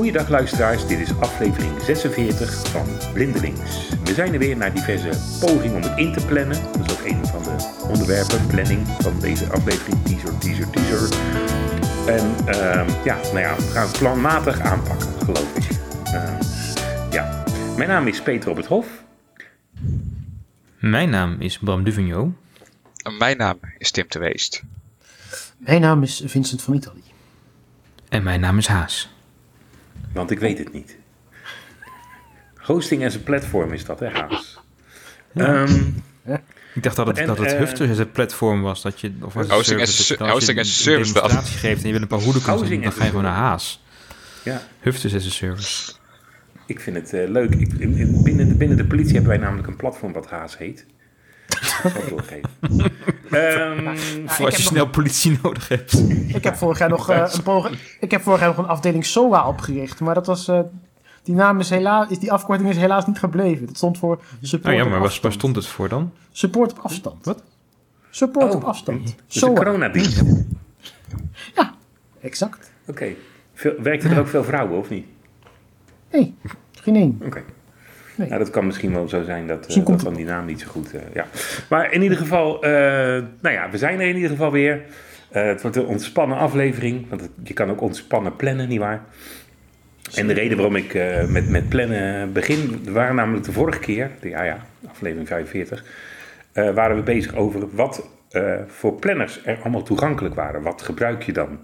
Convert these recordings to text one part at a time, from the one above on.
Goeiedag luisteraars, dit is aflevering 46 van Blindelings. We zijn er weer naar diverse pogingen om het in te plannen. Dat is ook een van de onderwerpen, planning van deze aflevering, teaser, teaser, teaser. En ehm, ja, nou ja, we gaan het planmatig aanpakken, geloof ik. Ehm, ja, mijn naam is Peter op het Hof. Mijn naam is Bram Duvigno. Mijn naam is Tim de Weest. Mijn naam is Vincent van Italië. En mijn naam is Haas. Want ik weet het niet. Hosting as een platform is dat, hè, Haas? Ehm, Ik dacht dat het, En, dat het Hufter het platform was. Dat je, of Hosting service, as a dat ser- als je hosting as a een service geeft en je wil een paar hoeden kan Housing dan ga je a gewoon naar Haas. ja, Hufters as a service. ik vind het eh, leuk. Ik, in- in- binnen, de, binnen de politie hebben wij namelijk een platform wat Haas heet. Dat zal ik doorgeven. Ehm, Voor als je nog- snel politie nodig hebt. Ik heb vorig jaar nog, eh, een, poging, ik heb vorig jaar nog een afdeling SOA opgericht, maar dat was, eh, die naam is helaas, is, die afkorting is helaas niet gebleven. Dat stond voor support Oh ja, maar waar, stond het voor dan? Support op afstand. Wat? Support op Oh, afstand. dus een SOA. coronadienst. Oké. Ja, exact. Veel- Werkten er ook veel vrouwen, of niet? Nee, geen één. Oké. Nee. Nou, dat kan misschien wel zo zijn dat, Misschien dat dan die naam niet zo goed... eh, ja. Maar in ieder geval, eh, nou ja, we zijn er in ieder geval weer. Het wordt een ontspannen aflevering, want het- je kan ook ontspannen plannen, nietwaar? En de reden waarom ik met, met plannen begin, waren namelijk de vorige keer, de- ja ja, aflevering 45, eh, waren we bezig over wat voor planners er allemaal toegankelijk waren. Wat gebruik je dan?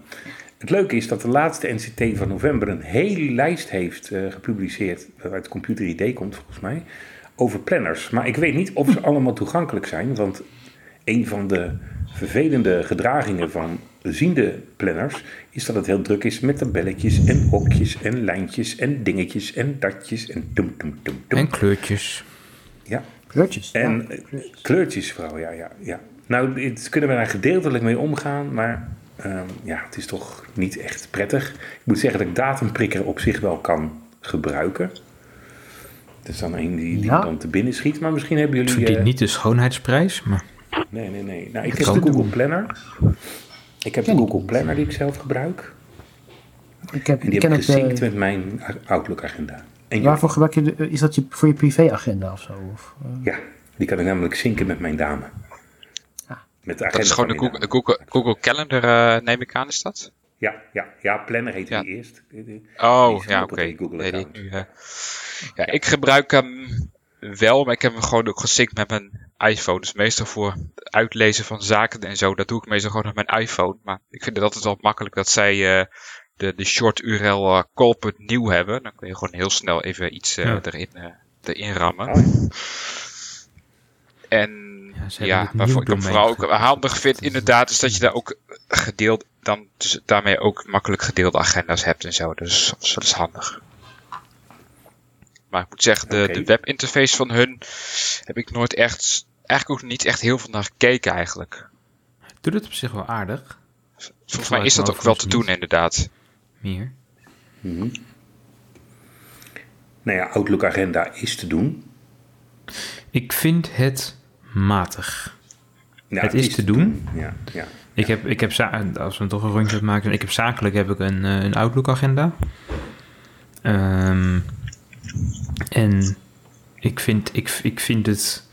Het leuke is dat de laatste NCT van november een hele lijst heeft eh, gepubliceerd, wat uit Computer ID komt volgens mij, over planners. Maar ik weet niet of ze allemaal toegankelijk zijn, want een van de vervelende gedragingen van ziende planners is dat het heel druk is met tabelletjes en hokjes en lijntjes en dingetjes en datjes en tum tum tum tum. En kleurtjes. Ja, Kleurtjes. en ja. eh, kleurtjes vooral, ja, ja, ja. Nou, dit kunnen we daar gedeeltelijk mee omgaan, maar ehm, ja, het is toch niet echt prettig. Ik moet zeggen dat ik datumprikker op zich wel kan gebruiken. Dat is dan een die, die Ja. dan te binnen schiet, maar misschien hebben jullie... Verdient eh, niet de schoonheidsprijs, maar Nee, nee, nee. Nou, ik Het heb de Google doen. Planner. Ik heb de Google Planner die ik zelf gebruik. Ik, heb, En die ik heb ik het, gesynct met mijn Outlook-agenda. En waarvoor gebruik je, de, is dat je, voor je privéagenda of zo? Of, eh? Ja, die kan ik namelijk synken met mijn dame. Met de Dat agenda is gewoon de Google. Google, Google Calendar, eh, neem ik aan, is dat? Ja, ja, ja, Planner heette Ja. die eerst. Oh, ja, oké. Google Nee, die eh, ja, ik gebruik hem wel, maar ik heb hem gewoon ook gesynct met mijn iPhone. Dus meestal voor het uitlezen van zaken en zo, dat doe ik meestal gewoon met mijn iPhone. Maar ik vind het altijd wel makkelijk dat zij eh, de, de short URL eh, call.new hebben. Dan kun je gewoon heel snel even iets Ja. erin, eh, erin rammen. Oh, ja. En ze ja, waarvoor ik hem vooral ook handig vind, inderdaad, is dat je daar ook gedeeld, dan dus daarmee ook makkelijk gedeelde agenda's hebt en zo. Dus dat is handig. Maar ik moet zeggen, de, de webinterface van hun heb ik nooit echt, eigenlijk ook niet echt heel veel naar gekeken eigenlijk. doet het op zich wel aardig. Volgens mij is dat ook wel te doen, inderdaad. Meer. Mhm. Nou ja, Outlook-agenda is te doen. Ik vind het matig. Ja, Het is te doen. Ja, ja. Ik heb, ik heb als we toch een rondje maken, ik heb zakelijk heb ik een, eh, een Outlook-agenda. Ehm, en ik vind, ik, ik vind het.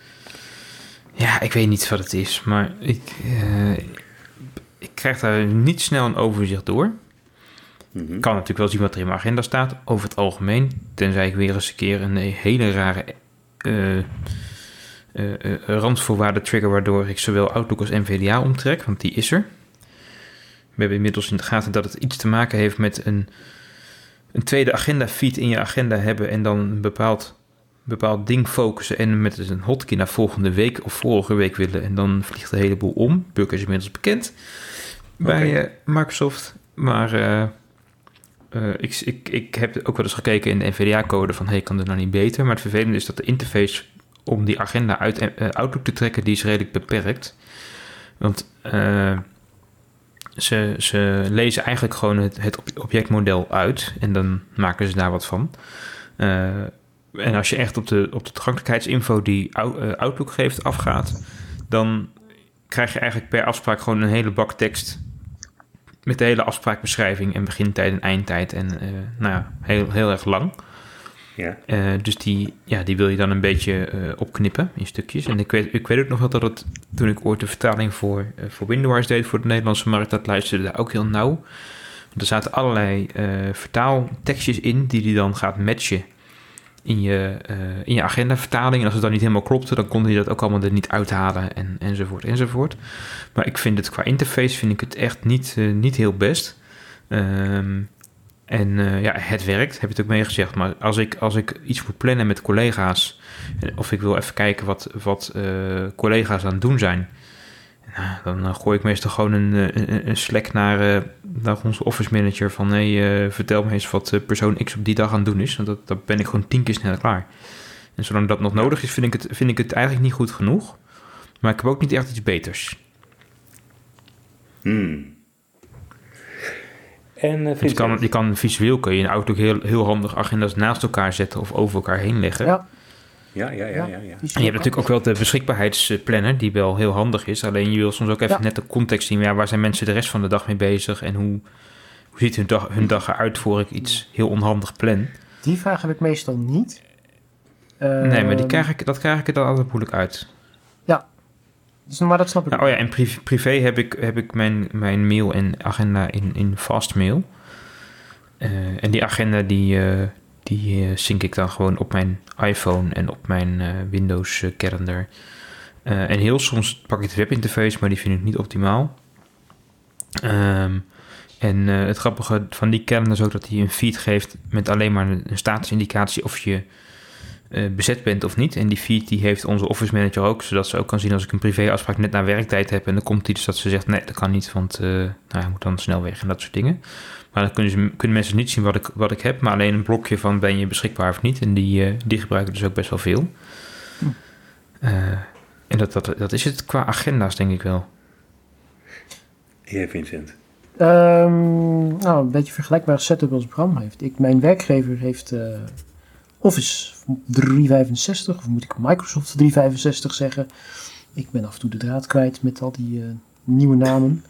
Ja, ik weet niet wat het is, maar ik, eh, ik krijg daar niet snel een overzicht door. Mhm. Ik kan natuurlijk wel zien wat er in mijn agenda staat, over het algemeen. Tenzij ik weer eens een keer een hele rare eh, eh, eh, randvoorwaarde trigger... waardoor ik zowel Outlook als NVDA omtrek, want die is er. We hebben inmiddels in de gaten dat het iets te maken heeft met een, een tweede agenda-feed in je agenda hebben... en dan een bepaald, bepaald ding focussen en met een hotkey naar volgende week of vorige week willen... en dan vliegt de hele boel om. Bug is inmiddels bekend bij eh, Microsoft. Maar ik, ik, ik heb ook wel eens gekeken in de NVDA-code van... hey, kan dit nou niet beter? Maar het vervelende is dat de interface om die agenda uit eh, Outlook te trekken... die is redelijk beperkt. Want eh, ze, ze lezen eigenlijk gewoon het, het ob- objectmodel uit... en dan maken ze daar wat van. Eh, en als je echt op de, op de toegankelijkheidsinfo die Ou- eh, Outlook geeft afgaat... dan krijg je eigenlijk per afspraak gewoon een hele bak tekst met de hele afspraakbeschrijving en begintijd en eindtijd. En nou ja, heel, heel erg lang. Ja. Uh, dus die, ja, die wil je dan een beetje uh, opknippen in stukjes. En ik weet, ik weet ook nog wel dat het, toen ik ooit de vertaling voor, uh, voor Windowers deed voor de Nederlandse markt, dat luisterde daar ook heel nauw. Want er zaten allerlei vertaaltekstjes in die die dan gaat matchen in je, in je agendavertaling. En als het dan niet helemaal klopte, dan kon hij dat ook allemaal er niet uithalen en, enzovoort enzovoort. Maar ik vind het qua interface vind ik het echt niet, niet heel best. Um, en uh, ja, het werkt, heb je het ook meegezegd. Maar als ik, als ik iets moet plannen met collega's, of ik wil even kijken wat, wat uh, collega's aan het doen zijn, nou, dan gooi ik meestal gewoon een, een, een slack naar, naar onze office manager van hey, vertel me eens wat persoon X op die dag aan het doen is. Want dat, dan ben ik gewoon tien keer sneller klaar. En zolang dat nog nodig is, vind ik, het, vind ik het eigenlijk niet goed genoeg. Maar ik heb ook niet echt iets beters. Hmm. En, uh, je, kan, je kan visueel kun je in Outlook heel, heel handig agenda's naast elkaar zetten of over elkaar heen leggen. Ja. Ja, ja, ja, ja, ja. En je hebt natuurlijk ook wel de beschikbaarheidsplanner, die wel heel handig is. Alleen je wil soms ook even Ja. net de context zien. Ja, waar zijn mensen de rest van de dag mee bezig? En hoe, hoe ziet hun dag, hun dag eruit voor ik iets heel onhandig plan? Die vraag heb ik meestal niet. nee, maar die Ehm, krijg ik, dat krijg ik er dan altijd moeilijk uit. Dus, maar dat snap ik. Nou, oh ja, en privé, heb ik, heb ik mijn, mijn mail en agenda in, in Fastmail. Eh, en die agenda die, eh, die eh, sync ik dan gewoon op mijn iPhone en op mijn Windows calendar. En heel soms pak ik de webinterface, maar die vind ik niet optimaal. Ehm, en het grappige van die calendar is ook dat hij een feed geeft met alleen maar een statusindicatie of je eh, bezet bent of niet. En die feed die heeft onze office manager ook, zodat ze ook kan zien als ik een privéafspraak net na werktijd heb. En dan komt hij dus dat ze zegt, nee, dat kan niet, want eh nou, hij moet dan snel weg en dat soort dingen. Maar dan kunnen, ze, kunnen mensen niet zien wat ik, wat ik heb, maar alleen een blokje van ben je beschikbaar of niet. En die, eh, die gebruiken dus ook best wel veel. Eh, en dat, dat, dat is het qua agenda's, denk ik wel. Ja, Vincent. Ehm, nou, een beetje vergelijkbare setup als Bram heeft. Ik, mijn werkgever heeft eh, Office 365, of moet ik Microsoft 365 zeggen. Ik ben af en toe de draad kwijt met al die eh, nieuwe namen.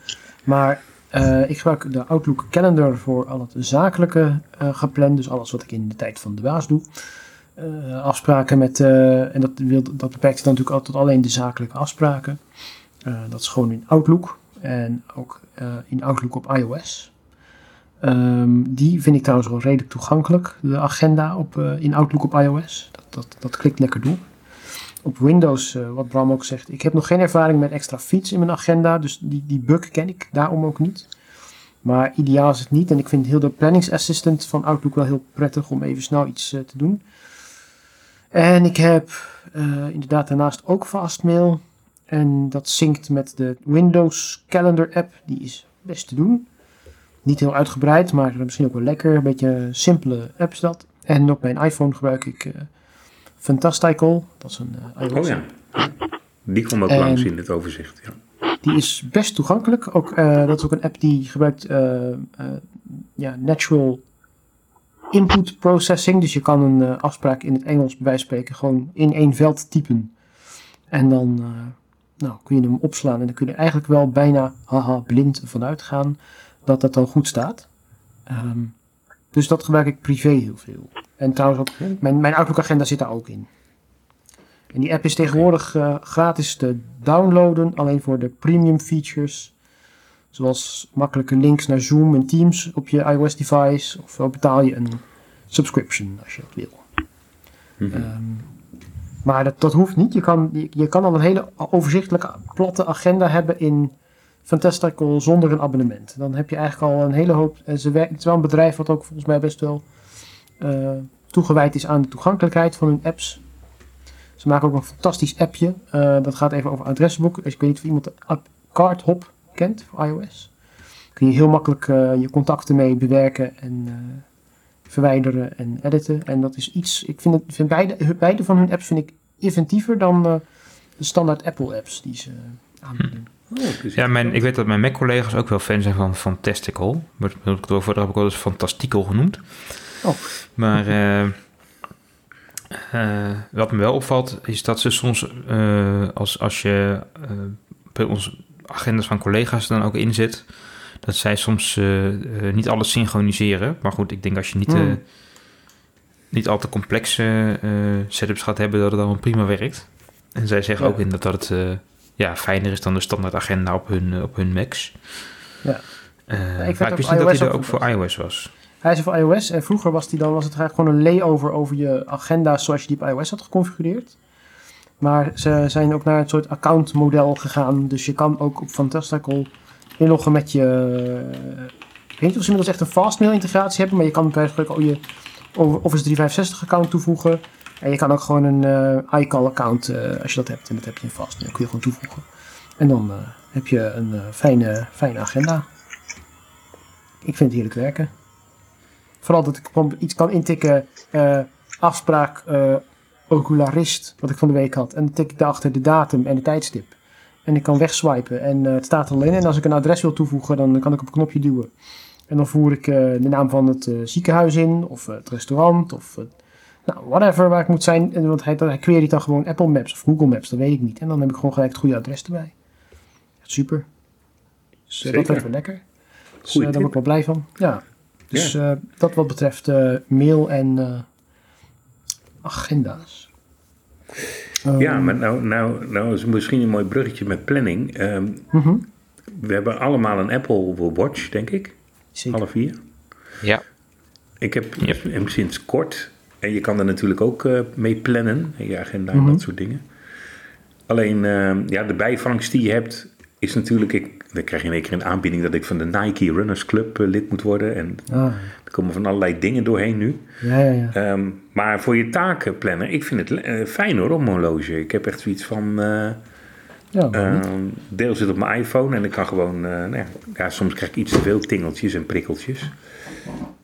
Maar eh, ik gebruik de Outlook Calendar voor al het zakelijke eh, gepland. Dus alles wat ik in de tijd van de baas doe. Afspraken met, en dat, wil, dat beperkt dan natuurlijk altijd alleen de zakelijke afspraken. Dat is gewoon in Outlook. En ook in Outlook op iOS. Ehm, die vind ik trouwens wel redelijk toegankelijk. De agenda op, eh, in Outlook op iOS. Dat, dat, dat klikt lekker door. Op Windows, eh, wat Bram ook zegt. Ik heb nog geen ervaring met extra feeds in mijn agenda. Dus die, die bug ken ik daarom ook niet. Maar ideaal is het niet. En ik vind heel de planningsassistant van Outlook wel heel prettig om even snel iets eh, te doen. En ik heb inderdaad daarnaast ook Fastmail. En dat synct met de Windows Calendar app. Die is best te doen. Niet heel uitgebreid, maar misschien ook wel lekker. Een beetje simpele app is dat. En op mijn iPhone gebruik ik eh Fantastical. Dat is een eh, iOS Oh ja. Die kwam ook En- langs in het overzicht. Ja. Die is best toegankelijk. Ook, eh, dat is ook een app die gebruikt ja, natural input processing. Dus je kan een afspraak in het Engels bij wijze van spreken gewoon in één veld typen. En dan nou, kun je hem opslaan. En dan kun je eigenlijk wel bijna haha, blind vanuit gaan dat dat dan goed staat. Ehm, dus dat gebruik ik privé heel veel. En trouwens ook, mijn, mijn Outlook agenda zit daar ook in. En die app is tegenwoordig eh, gratis te downloaden, alleen voor de premium features. Zoals makkelijke links naar Zoom en Teams op je iOS device. Of betaal je een subscription als je dat wil. Mhm. Ehm, maar dat, dat hoeft niet. Je kan, je, je kan al een hele overzichtelijke platte agenda hebben in Fantastical zonder een abonnement. Dan heb je eigenlijk al een hele hoop. En ze het is wel een bedrijf wat ook volgens mij best wel eh, toegewijd is aan de toegankelijkheid van hun apps. Ze maken ook een fantastisch appje. eh, dat gaat even over adresboek. Dus ik weet niet of iemand de Cardhop kent voor iOS. Kun je heel makkelijk eh, je contacten mee bewerken en eh, verwijderen en editen. En dat is iets. Ik vind, het, vind beide, beide van hun apps vind ik inventiever dan eh, de standaard Apple apps die ze aanbieden. Oh, Ja, mijn, ik weet dat mijn Mac-collega's ook wel fan zijn van Fantastical. Maar daarvoor heb ik wel eens Fantastical genoemd. Oh. Maar eh, eh, wat me wel opvalt, is dat ze soms, eh, als, als je bij onze agendas van collega's dan ook inzet, dat zij soms niet alles synchroniseren. Maar goed, ik denk als je niet, Hmm. niet al te complexe setups gaat hebben, dat het allemaal prima werkt. En zij zeggen Ja. ook inderdaad dat het eh, ja, fijner is dan de standaard agenda op hun, eh, op hun Macs. Ja. Eh, weet maar ik wist niet dat hij er ook voor iOS was. Hij is voor iOS en vroeger was, die dan, was het eigenlijk gewoon een layover over je agenda's zoals je die op iOS had geconfigureerd. Maar ze zijn ook naar een soort accountmodel gegaan. Dus je kan ook op Fantastical inloggen met je... Ik weet niet of ze inmiddels echt een fastmail integratie hebben, maar je kan bij wijze van spreken ook je Office 365 account toevoegen. En je kan ook gewoon een eh iCal account, eh, als je dat hebt, en dat heb je in fastmail, kun je gewoon toevoegen. En dan eh, heb je een eh, fijne, fijne agenda. Ik vind het heerlijk werken. Vooral dat ik iets kan intikken. eh, afspraak eh, ocularist, wat ik van de week had. En dan tik ik daarachter de datum en de tijdstip. En ik kan wegswipen en eh, het staat er al in. En als ik een adres wil toevoegen, dan kan ik op een knopje duwen. En dan voer ik eh, de naam van het eh, ziekenhuis in, of het restaurant, of eh, nou, whatever waar ik moet zijn. En, want hij, hij queryt dan gewoon Apple Maps of Google Maps, dat weet ik niet. En dan heb ik gewoon gelijk het goede adres erbij. Super. Dus eh, dat werkt wel lekker. Dus Goeie eh, daar word ik wel blij van. Ja. Dus eh, dat wat betreft eh, mail en eh, agenda's. Ehm, Ja, maar nou, nou, nou is misschien een mooi bruggetje met planning. Ehm, mhm, we hebben allemaal een Apple Watch, denk ik. Zeker. Alle vier. Ja. Ik heb Yep. hem sinds kort. En je kan er natuurlijk ook eh, mee plannen. in Je agenda Mhm. en dat soort dingen. Alleen, ehm, ja, de bijvangst die je hebt is natuurlijk... Ik, dan krijg je in één keer een aanbieding dat ik van de Nike Runners Club eh, lid moet worden. En Ah, er komen van allerlei dingen doorheen nu. ja, ja, ja. Ehm, maar voor je taken plannen, ik vind het eh, fijn hoor, om een horloge. Ik heb echt zoiets van... eh? Ehm, deel zit op mijn iPhone en ik kan gewoon, eh, nou ja, ja, soms krijg ik iets te veel tingeltjes en prikkeltjes.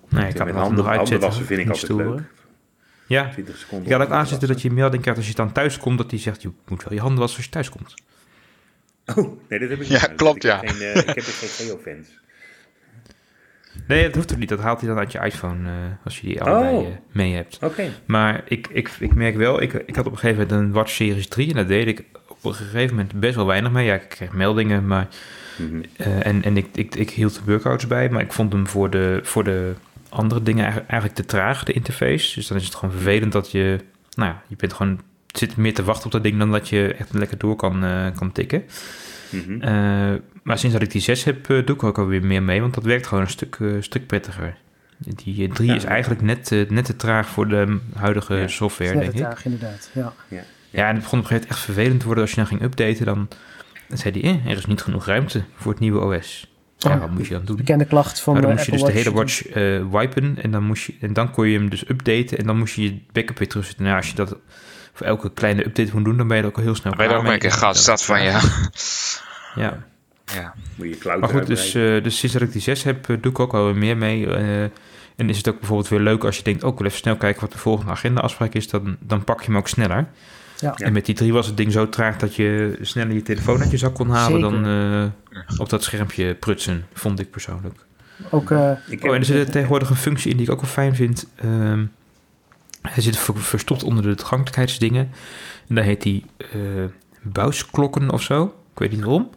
Nee, ik kan met het handen, handen uitzetten. wassen vind ik altijd stoelen. leuk. Ja, 20 seconden. je kan ook aanzetten dat je melding krijgt als je dan thuis komt, dat hij zegt, je moet wel je handen wassen als je thuis komt. Oh, nee, dat heb ik Ja, niet. klopt, ik ja. Heb geen, eh, ik heb er geen geofans. Nee, dat hoeft ook niet. Dat haalt hij dan uit je iPhone eh, als je die allebei Oh. eh, mee hebt. Oké. Maar ik, ik, ik merk wel, ik, ik had op een gegeven moment een Watch Series 3 en daar deed ik op een gegeven moment best wel weinig mee. Ja, ik kreeg meldingen, maar Mhm. eh, en, en ik, ik, ik hield de workouts bij, maar ik vond hem voor de, voor de andere dingen eigenlijk, eigenlijk te traag, de interface. Dus dan is het gewoon vervelend dat je, nou ja, je bent gewoon, zit meer te wachten op dat ding dan dat je echt lekker door kan, eh, kan tikken. Mhm. Eh, maar sinds dat ik die 6 heb, eh, doe ik ook alweer meer mee, want dat werkt gewoon een stuk, stuk prettiger. Die 3 Ja. is eigenlijk net, net te traag voor de huidige Ja. software, Net denk te ik. traag, inderdaad. Ja. Ja, en het begon op een gegeven moment echt vervelend te worden als je dan ging updaten. Dan, dan zei hij, eh, er is niet genoeg ruimte voor het nieuwe OS. Ja, Oh, wat moet je dan doen? Bekende klacht van Maar dan eh, moest je Apple dus de hele Watch. eh, wipen en dan, moest je, en dan kon je hem dus updaten en dan moest je je backup weer terugzetten. Nou, als je dat voor elke kleine update moet doen, dan ben je er ook al heel snel Dan ben je ook klaar maar een keer gas dat van ja. Ja, ja. Moet je cloud maar goed, dus, eh, dus sinds dat ik die 6 heb, doe ik ook alweer meer mee. eh, en is het ook bijvoorbeeld weer leuk als je denkt, oh, ik wil even snel kijken wat de volgende agenda-afspraak is, dan, dan pak je hem ook sneller. Ja. En met die 3 was het ding zo traag dat je sneller je telefoon uit je zak kon halen Zeker. dan eh, op dat schermpje prutsen, vond ik persoonlijk. Ook, eh, ik Oh, en er zit tegenwoordig een functie in die ik ook wel fijn vind. Ehm, hij zit ver- verstopt onder de toegankelijkheidsdingen. En daar heet die eh buisklokken of zo. Ik weet niet waarom.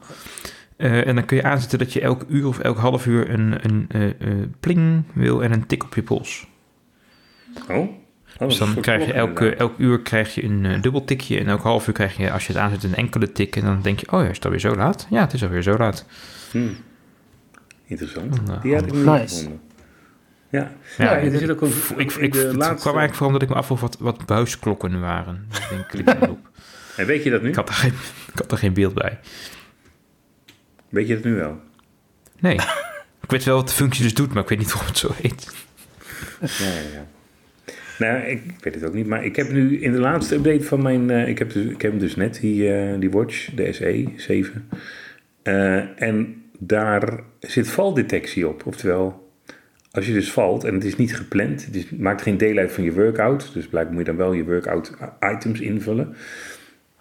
Eh, en dan kun je aanzetten dat je elk uur of elk half uur een, een eh, eh, pling wil en een tik op je pols. oh, oh, Dus is dan krijg je elke, elk uur krijg je een eh, dubbel tikje. En elk half uur krijg je, als je het aanzet, een enkele tik. En dan denk je, oh ja, is het alweer zo laat? Ja, het is alweer zo laat. Hmm. Interessant. Nou, Die heb ik niet Nice. gevonden. Ja, Ja, ja, ik, er zit ook een, ik, ik, de het laatste- kwam eigenlijk vooral omdat ik me afvroeg wat, wat buisklokken waren. Ik denk, klik er op. En weet je dat nu? Ik had, er geen, ik had er geen beeld bij. Weet je dat nu wel? Nee. ik weet wel wat de functie dus doet, maar ik weet niet waarom het zo heet. Ja, ja, ja. Nou, ik weet het ook niet, maar ik heb nu in de laatste update van mijn... eh, ik, heb dus, ik heb hem dus net, die, eh, die watch, de SE 7. Eh, en daar zit valdetectie op. Oftewel, als je dus valt en het is niet gepland... het is, maakt geen deel uit van je workout... dus blijkbaar moet je dan wel je workout items invullen...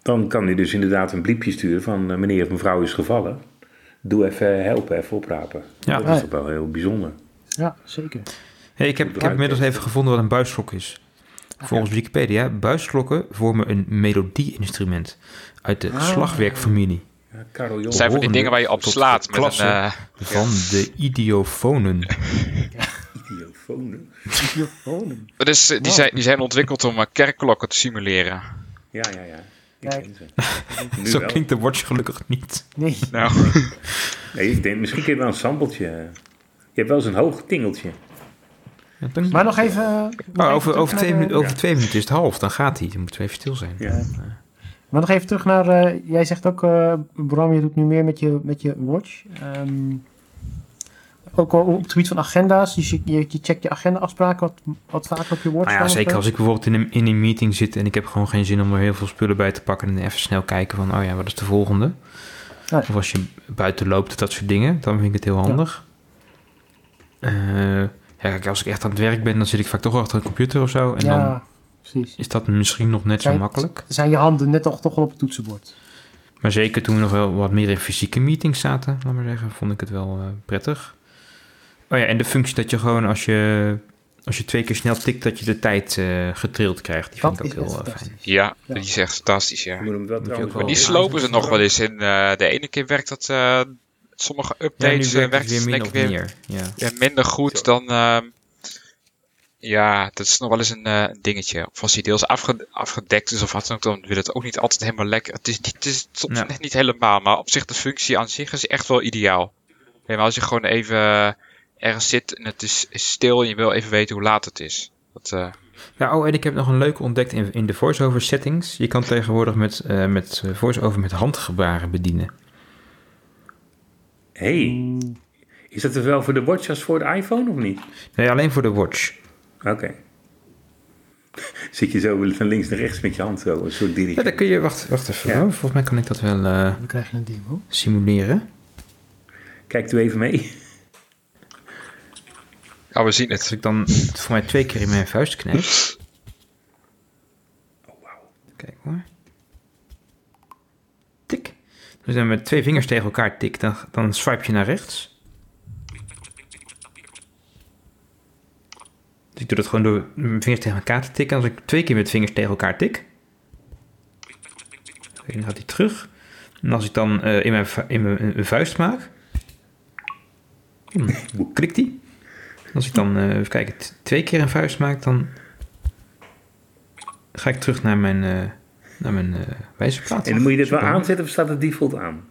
dan kan hij dus inderdaad een bliepje sturen van... meneer of mevrouw is gevallen. Doe even helpen, even oprapen. Ja. dat is toch wel heel bijzonder. ja, zeker. Hey, ik, heb, ik heb inmiddels even gevonden wat een buisklok is. Volgens Wikipedia, buisklokken vormen een melodie-instrument uit de Ah. slagwerkfamilie. Ja. Het zijn van die dingen waar je op slaat met een... eh, Van de idiofonen. Dat is, eh, die, Wow. zijn, die zijn ontwikkeld om eh, kerkklokken te simuleren. Ja, ja, ja. Ik ze. Zo wel. klinkt de watch gelukkig niet. Nee. Nou, Nee, ik denk, misschien kun je wel een sampletje. Je hebt wel eens een hoog tingeltje. Ja, Maar nog even... nog Oh, even over, over, twee over Ja. twee minuten is het half, dan gaat hij. Dan moeten we even stil zijn. Ja. Maar nog even terug naar... eh, jij zegt ook, eh, Bram, je doet nu meer met je, met je watch. Ehm, ook al op het gebied van agenda's. Dus je, je, je checkt je agenda-afspraken wat, wat vaker op je watch. Nou ja, zeker als ik bijvoorbeeld in een, in een meeting zit en ik heb gewoon geen zin om er heel veel spullen bij te pakken en even snel kijken van, oh ja, wat is de volgende? Ja. Of als je buiten loopt, dat soort dingen, dan vind ik het heel handig. Eh, ja, kijk, als ik echt aan het werk ben, dan zit ik vaak toch achter een computer of zo. En dan Ja, precies. is dat misschien nog net zo makkelijk. Zijn je handen net toch, toch wel op het toetsenbord. Maar zeker toen we nog wel wat meer in fysieke meetings zaten, laat maar zeggen, vond ik het wel eh, prettig. Oh ja, en de functie dat je gewoon als je, als je twee keer snel tikt, dat je de tijd eh, getrild krijgt. Die vind Dat ik is ook heel eh, fijn. ja, Ja. die is echt fantastisch, ja. Je moet hem wel wel- Die slopen ze nog wel eens in. eh, de ene keer werkt dat... sommige Ja, updates eh, werkt het weer meer. Ja. ja, minder goed Zo. dan... ehm, ja, dat is nog wel eens een eh, dingetje. Of als die deels afge- afgedekt is of wat dan ook, dan wil het ook niet altijd helemaal lekker. Het is, niet, het is soms Ja. net niet helemaal, maar op zich de functie aan zich is echt wel ideaal. Ja, maar als je gewoon even eh, ergens zit en het is, is stil en je wil even weten hoe laat het is. Dat, eh, Ja, oh, en ik heb nog een leuke ontdekt in, in de voice-over settings. Je kan tegenwoordig met, eh met voice-over met handgebaren bedienen. Hey, Mm, is dat er wel voor de watch als voor de iPhone of niet? Nee, alleen voor de watch. Oké. Zit je zo van links naar rechts met je hand zo, een soort Ja, dan kun je... Wacht, wacht even. Ja. Volgens mij kan ik dat wel eh, dan krijg je een demo. simuleren. Kijkt u even mee. oh, we zien Als het. ik dan voor mij twee keer in mijn vuist knijp. Oh, wauw. Kijk hoor. Dus dan met twee vingers tegen elkaar tik, dan, dan swipe je naar rechts. Dus ik doe dat gewoon door mijn vingers tegen elkaar te tikken. Als ik twee keer met vingers tegen elkaar tik, dan gaat hij terug. En als ik dan eh, in, mijn, in mijn een vuist maak, dan klikt hij. Als ik dan, eh, even kijken, twee keer een vuist maak, dan ga ik terug naar mijn, eh naar mijn eh wijzerplaat. En dan moet je dit wel aanzetten of staat het default aan?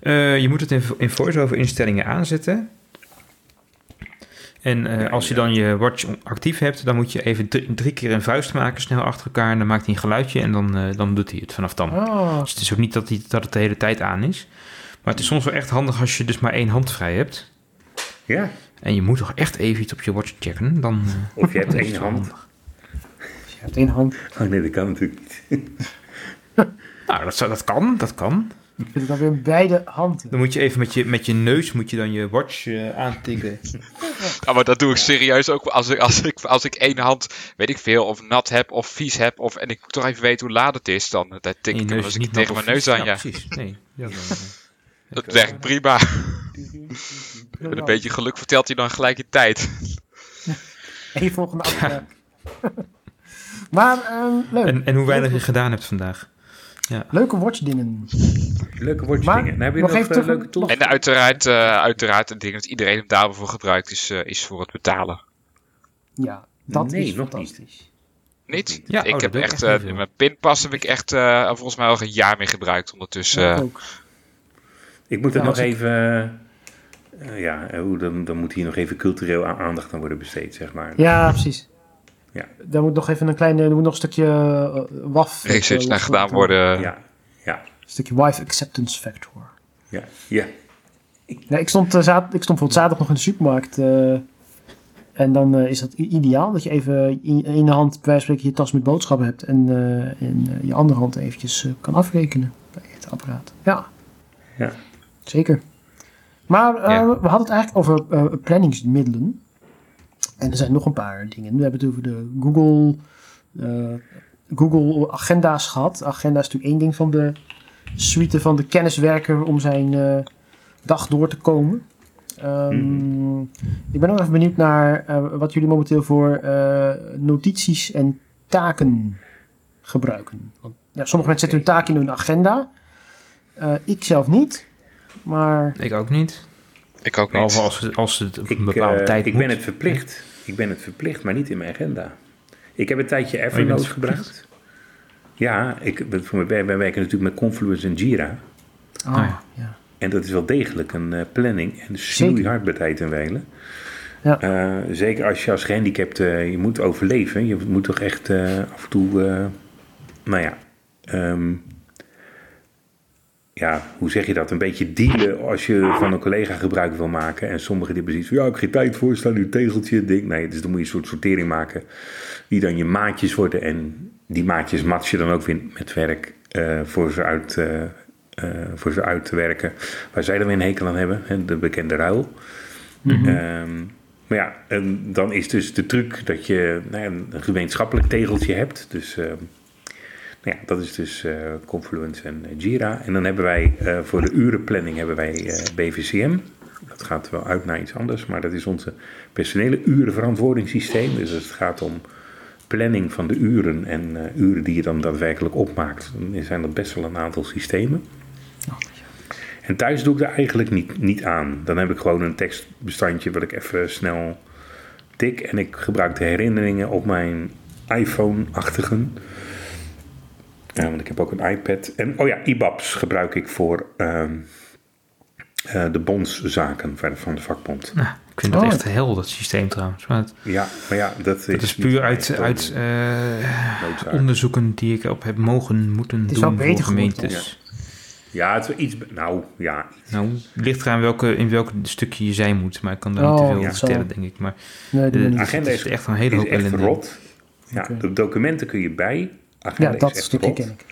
Eh, je moet het in, in voice-over instellingen aanzetten. En eh, als je dan je watch actief hebt, dan moet je even drie, drie keer een vuist maken, snel achter elkaar. En dan maakt hij een geluidje en dan, eh, dan doet hij het vanaf dan. Ah, Dus het is ook niet dat, hij, dat het de hele tijd aan is. Maar het is soms wel echt handig als je dus maar één hand vrij hebt. Ja. En je moet toch echt even iets op je watch checken. Dan, Of je hebt één hand. handig. Je één hand. Oh nee, dat kan natuurlijk niet. Nou, dat, zou- dat kan, dat kan. Ik vind het dan weer beide handen. Dan moet je even met je, met je neus moet je dan je watch eh, aantikken. Ja, maar dat doe ik serieus ook als ik, als ik, als ik één hand, weet ik veel, of nat heb of vies heb. Of, en ik moet toch even weten hoe laat het is. Dan eh, tik En je ik hem als ik niet tegen mijn neus aan, ja. precies. Nee, ja, dan, eh, Dat werkt prima. Met een beetje geluk vertelt hij dan gelijk je tijd. Eén volgende afspraak. Maar ehm, leuk. En, en hoe weinig je gedaan hebt vandaag. Leuke watchdingen. Leuke watch Maar dingen. Dan heb je nog nog, even eh, leuke tools. En uiteraard, eh uiteraard een ding dat iedereen hem daarvoor gebruikt, is, eh, is voor het betalen. Ja, dat Nee, is nog fantastisch. Niet? Ja, ik oh, heb echt, eh, mijn pinpas heb ik echt eh, volgens mij al een jaar mee gebruikt ondertussen. Ja, ik eh. ook. Ik moet Ja, nog ik- even... eh, ja, eh, hoe, dan, dan moet hier nog even cultureel aandacht aan worden besteed, zeg maar. Ja, precies. Ja. Daar moet nog even een kleine, er moet nog een stukje eh, WAF. research eh, naar gedaan worden. Ja, ja, Een stukje wife acceptance factor. ja, ja. Ja, ik, stond, zaad, ik stond voor het zaterdag nog in de supermarkt. eh, en dan eh, is dat ideaal dat je even in in de hand bij wijze van spreken je tas met boodschappen hebt. En eh, in je andere hand eventjes kan afrekenen bij het apparaat. Ja, Ja. zeker. Maar eh, Ja. we hadden het eigenlijk over eh, planningsmiddelen. En er zijn nog een paar dingen. We hebben het over de Google, eh, Google agenda's gehad. Agenda is natuurlijk één ding van de suite van de kenniswerker om zijn eh, dag door te komen. Ehm, Ik ben ook even benieuwd naar eh, wat jullie momenteel voor notities en taken gebruiken. Want, ja, sommige mensen zetten hun taak in hun agenda. Ik zelf niet, maar... Ik ook niet. Ik ook niet. Behalve als, als het een Ik, bepaalde eh, tijd ik moet. ben het verplicht. Ik ben het verplicht, maar niet in mijn agenda. Ik heb een tijdje Oh, Evernote verplicht? gebruikt. Ja, ik, ben- voor wij werken natuurlijk met Confluence en Jira. Ah, Ah, ja. En dat is wel degelijk een eh, planning. En snoeihard bij tijd en wijlen. Ja. Eh, zeker als je als gehandicapt, eh, je moet overleven. Je moet toch echt eh, af en toe, eh, nou ja, ehm, ja, hoe zeg je dat? Een beetje dealen als je van een collega gebruik wil maken. En sommigen die precies, ja, ik heb geen tijd voor, staan nu tegeltje, ding. Nee, dus dan moet je een soort sortering maken, die dan je maatjes worden. En die maatjes match je dan ook weer met werk eh, voor, ze uit, eh, eh, voor ze uit te werken. Waar zij dan weer een hekel aan hebben, hè, de bekende ruil. Ehm, maar ja, en dan is dus de truc dat je nou ja, een gemeenschappelijk tegeltje hebt. Dus ehm, ja, dat is dus eh, Confluence en eh, Jira. En dan hebben wij eh, voor de urenplanning hebben wij BVCM. Dat gaat wel uit naar iets anders, maar dat is onze personele urenverantwoordingssysteem. Dus als het gaat om planning van de uren en uren die je dan daadwerkelijk opmaakt, dan zijn dat best wel een aantal systemen. En thuis doe ik er eigenlijk niet, niet aan. Dan heb ik gewoon een tekstbestandje wat ik even snel tik. En ik gebruik de herinneringen op mijn iPhone-achtigen. Ja, want ik heb ook een iPad. En oh ja, IBAPS gebruik ik voor ehm, eh, de bondszaken van van de vakbond. Nou, ik vind Oh. dat echt hel, dat systeem trouwens. Maar het- Ja, maar ja, dat is, dat is niet puur uit, uit eh, onderzoeken die ik op heb mogen moeten Het is doen voor beter gemeentes. Ja, het is iets... Nou, ja, Nou, het ligt eraan welke, in welk stukje je zijn moet. Maar ik kan daar Oh, niet te veel ja. vertellen, denk ik. Maar Nee, de agenda is, is echt een hele is hoop echt ellende. rot. Ja, de documenten kun je bij. Agenda Ja, dat is echt stukje ken ik.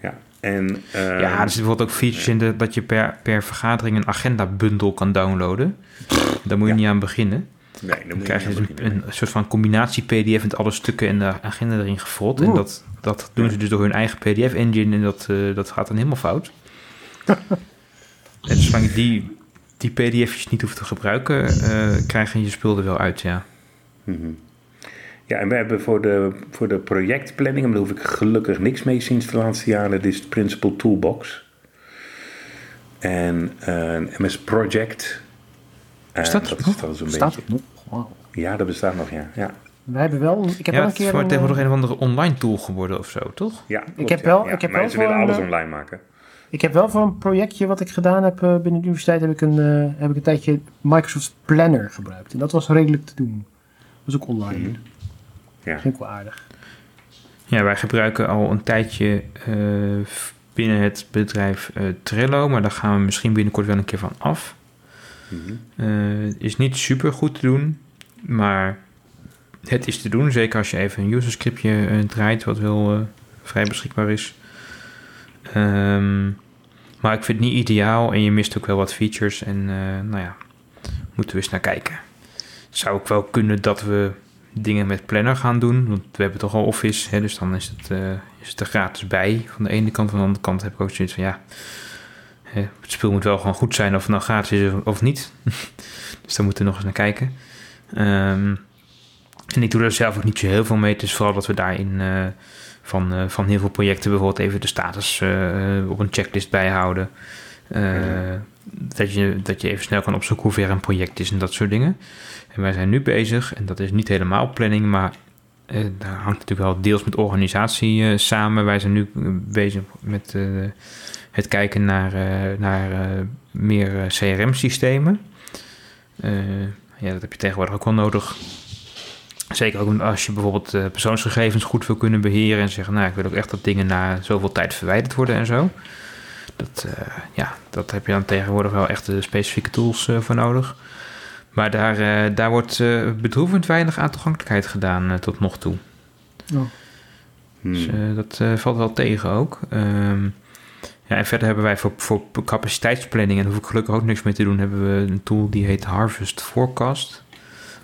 Ja, en... ehm, ja, er zitten bijvoorbeeld ook features in de, dat je per, per vergadering een agenda-bundle kan downloaden. Daar moet je Ja. niet aan beginnen. Nee, dan Dan moet je krijg je dus een, een soort van combinatie PDF met alle stukken en de agenda erin gefrot. En dat, dat doen ze dus door hun eigen PDF-engine en dat, eh, dat gaat dan helemaal fout. en zolang je die, die PDF'jes niet hoeft te gebruiken, eh krijg je je spul er wel uit, ja. Mhm. Ja, en we hebben voor de, voor de projectplanning, en daar hoef ik gelukkig niks mee sinds de laatste jaren, dit is de Principal Toolbox. En eh, een MS Project. Eh, Bestaat dat dat nog? is dat zo'n Staat beetje. het nog? Ja, dat bestaat nog, ja. Ja, Wij hebben wel... Ik heb ja, wel een het is keer... een, tegenwoordig eh, een of andere online tool geworden of zo, toch? ja klopt, heb wel- Ja, ik heb maar wel ze willen alles een, online maken. Ik heb wel voor een projectje wat ik gedaan heb binnen de universiteit, heb ik, een, eh, heb ik een tijdje Microsoft Planner gebruikt. En dat was redelijk te doen. Dat was ook online. Mhm. Ja. Vind ik wel aardig. Ja, wij gebruiken al een tijdje eh, binnen het bedrijf eh, Trello, maar daar gaan we misschien binnenkort wel een keer van af. Mhm. Eh, is niet super goed te doen, maar het is te doen. Zeker als je even een user scriptje draait, wat wel eh, vrij beschikbaar is. Ehm, maar ik vind het niet ideaal en je mist ook wel wat features. En eh, nou ja, moeten we eens naar kijken. Zou ook wel kunnen dat we dingen met Planner gaan doen, want we hebben toch al Office, hè, dus dan is het, eh, is het er gratis bij. Van de ene kant, van de andere kant heb ik ook zoiets van ja, het spul moet wel gewoon goed zijn of het nou gratis is of- niet. Dus daar moeten we nog eens naar kijken. Ehm, en ik doe er zelf ook niet zo heel veel mee. Het is vooral dat we daarin eh, van, eh, van heel veel projecten bijvoorbeeld even de status op een checklist bijhouden. Eh, dat, je, dat je even snel kan opzoeken hoe ver een project is en dat soort dingen. En wij zijn nu bezig, en dat is niet helemaal planning, maar eh, daar hangt natuurlijk wel deels met organisatie eh, samen. Wij zijn nu bezig met het kijken naar, naar meer CRM-systemen. Ja, dat heb je tegenwoordig ook wel nodig. Zeker ook als je bijvoorbeeld persoonsgegevens goed wil kunnen beheren en zeggen, nou, ik wil ook echt dat dingen na zoveel tijd verwijderd worden en zo. Dat, eh, ja, dat heb je dan tegenwoordig wel echt de specifieke tools eh, voor nodig. Maar daar, eh, daar wordt eh, bedroevend weinig aan toegankelijkheid gedaan tot nog toe. Oh. Dus Hmm. dat eh, valt wel tegen ook. Ehm, ja, en verder hebben wij voor, voor capaciteitsplanning, en daar hoef ik gelukkig ook niks mee te doen, hebben we een tool die heet Harvest Forecast.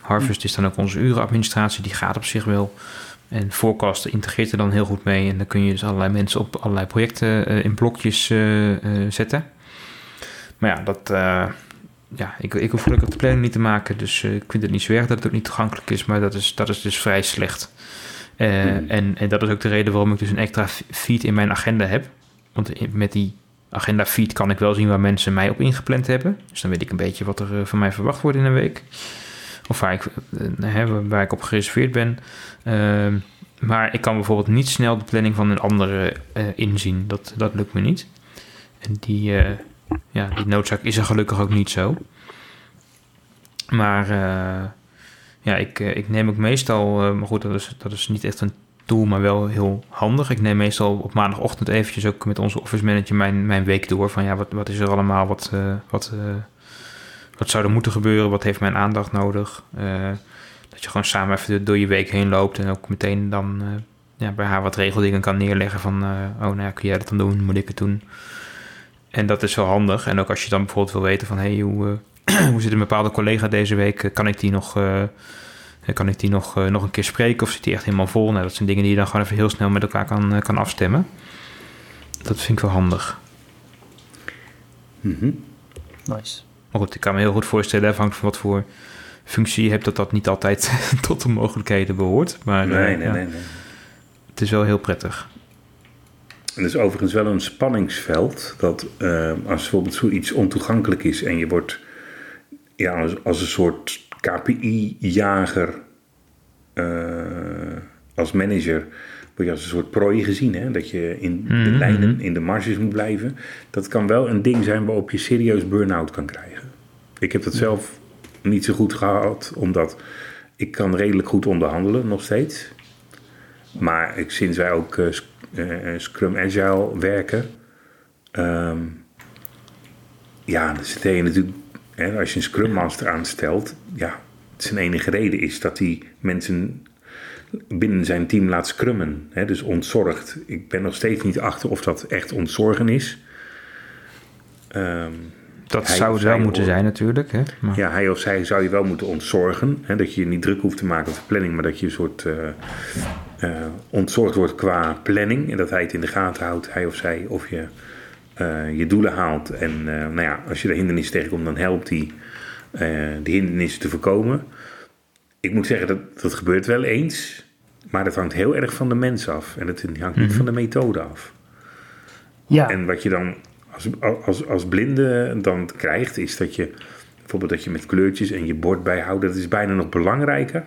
Harvest is dan ook onze urenadministratie, die gaat op zich wel. En Forecast integreert er dan heel goed mee. En dan kun je dus allerlei mensen op allerlei projecten eh, in blokjes eh, eh, zetten. Maar ja, dat, ja ik, ik hoef gelukkig de planning niet te maken. Dus ik vind het niet zo erg dat het ook niet toegankelijk is. Maar dat is, dat is dus vrij slecht. Mhm. en, en dat is ook de reden waarom ik dus een extra feed in mijn agenda heb. Want met die agenda feed kan ik wel zien waar mensen mij op ingepland hebben. Dus dan weet ik een beetje wat er van mij verwacht wordt in een week. Of waar ik, eh, waar ik op gereserveerd ben. Ehm, maar ik kan bijvoorbeeld niet snel de planning van een andere eh, inzien. Dat, dat lukt me niet. En die, eh, ja, die noodzaak is er gelukkig ook niet zo. Maar ja, ik, ik neem ook meestal, maar goed, dat is, dat is niet echt een tool, maar wel heel handig. Ik neem meestal op maandagochtend eventjes ook met onze office manager mijn, mijn week door. Van ja, wat, wat is er allemaal, wat, wat, wat zou er moeten gebeuren, wat heeft mijn aandacht nodig. Eh, dat je gewoon samen even door je week heen loopt en ook meteen dan eh, ja, bij haar wat regeldingen kan neerleggen van, eh, oh nou ja, kun jij dat dan doen, moet ik het doen. En dat is wel handig. En ook als je dan bijvoorbeeld wil weten van, hey, hoe, hoe zit een bepaalde collega deze week, kan ik die nog... kan ik die nog, nog een keer spreken of zit die echt helemaal vol? Nou, dat zijn dingen die je dan gewoon even heel snel met elkaar kan, kan afstemmen. Dat vind ik wel handig. Mhm. Nice. Maar goed, ik kan me heel goed voorstellen, afhankelijk van wat voor functie je hebt, dat dat niet altijd tot de mogelijkheden behoort. Maar eh, Nee, nee, ja, nee, nee. het is wel heel prettig. En dat is overigens wel een spanningsveld. Dat eh, als bijvoorbeeld zoiets ontoegankelijk is en je wordt ja, als, als een soort KPI-jager eh, als manager. Word je als een soort prooi gezien, hè? dat je in de Mhm, lijnen, in de marges moet blijven. Dat kan wel een ding zijn waarop je serieus burn-out kan krijgen. Ik heb dat zelf niet zo goed gehad, omdat ik kan redelijk goed onderhandelen nog steeds. Maar ik, sinds wij ook eh, sc- eh, Scrum Agile werken, ehm, ja, dan zit je natuurlijk, hè, als je een Scrum Master aanstelt, ja, zijn enige reden is dat hij mensen binnen zijn team laat scrummen. Hè, dus ontzorgd. Ik ben nog steeds niet achter of dat echt ontzorgen is. Ehm, Dat Hij zou het wel moeten zijn natuurlijk. Hè? Maar, ja, hij of zij zou je wel moeten ontzorgen. Hè, dat je je niet druk hoeft te maken op de planning, maar dat je een soort eh, eh, ontzorgd wordt qua planning. En dat hij het in de gaten houdt, hij of zij, of je eh, je doelen haalt. En eh, nou ja, als je er hindernissen tegenkomt, dan helpt hij eh de hindernissen te voorkomen. Ik moet zeggen, dat, dat gebeurt wel eens. Maar dat hangt heel erg van de mens af. En het hangt niet van de methode af. Ja, En wat je dan als, als, als blinde dan krijgt, is dat je bijvoorbeeld dat je met kleurtjes en je bord bijhoudt, dat is bijna nog belangrijker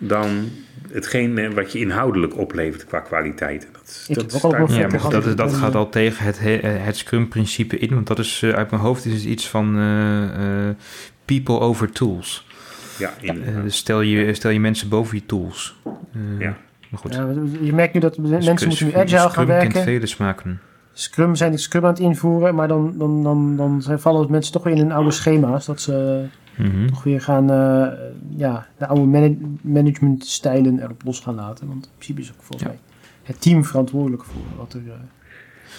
dan hetgeen wat je inhoudelijk oplevert qua kwaliteit. Dat, dat staat- ja, maar dat, is, dat gaat al tegen het, he- het Scrum-principe in. Want dat is eh, uit mijn hoofd is het iets van eh, eh, people over tools. Ja, inderdaad. dus stel, je, stel je mensen boven je tools. Ja. Maar goed. ja, je merkt nu dat mensen Scrum- moeten nu agile gaan Scrum kent werken. vele smaken. Scrum zijn die Scrum aan het invoeren, maar dan, dan, dan, dan vallen mensen toch weer in hun oude schema's. Dat ze Mhm. toch weer gaan, eh, ja, de oude mana- managementstijlen erop los gaan laten. Want in principe is ook volgens Ja. mij het team verantwoordelijk voor wat er eh,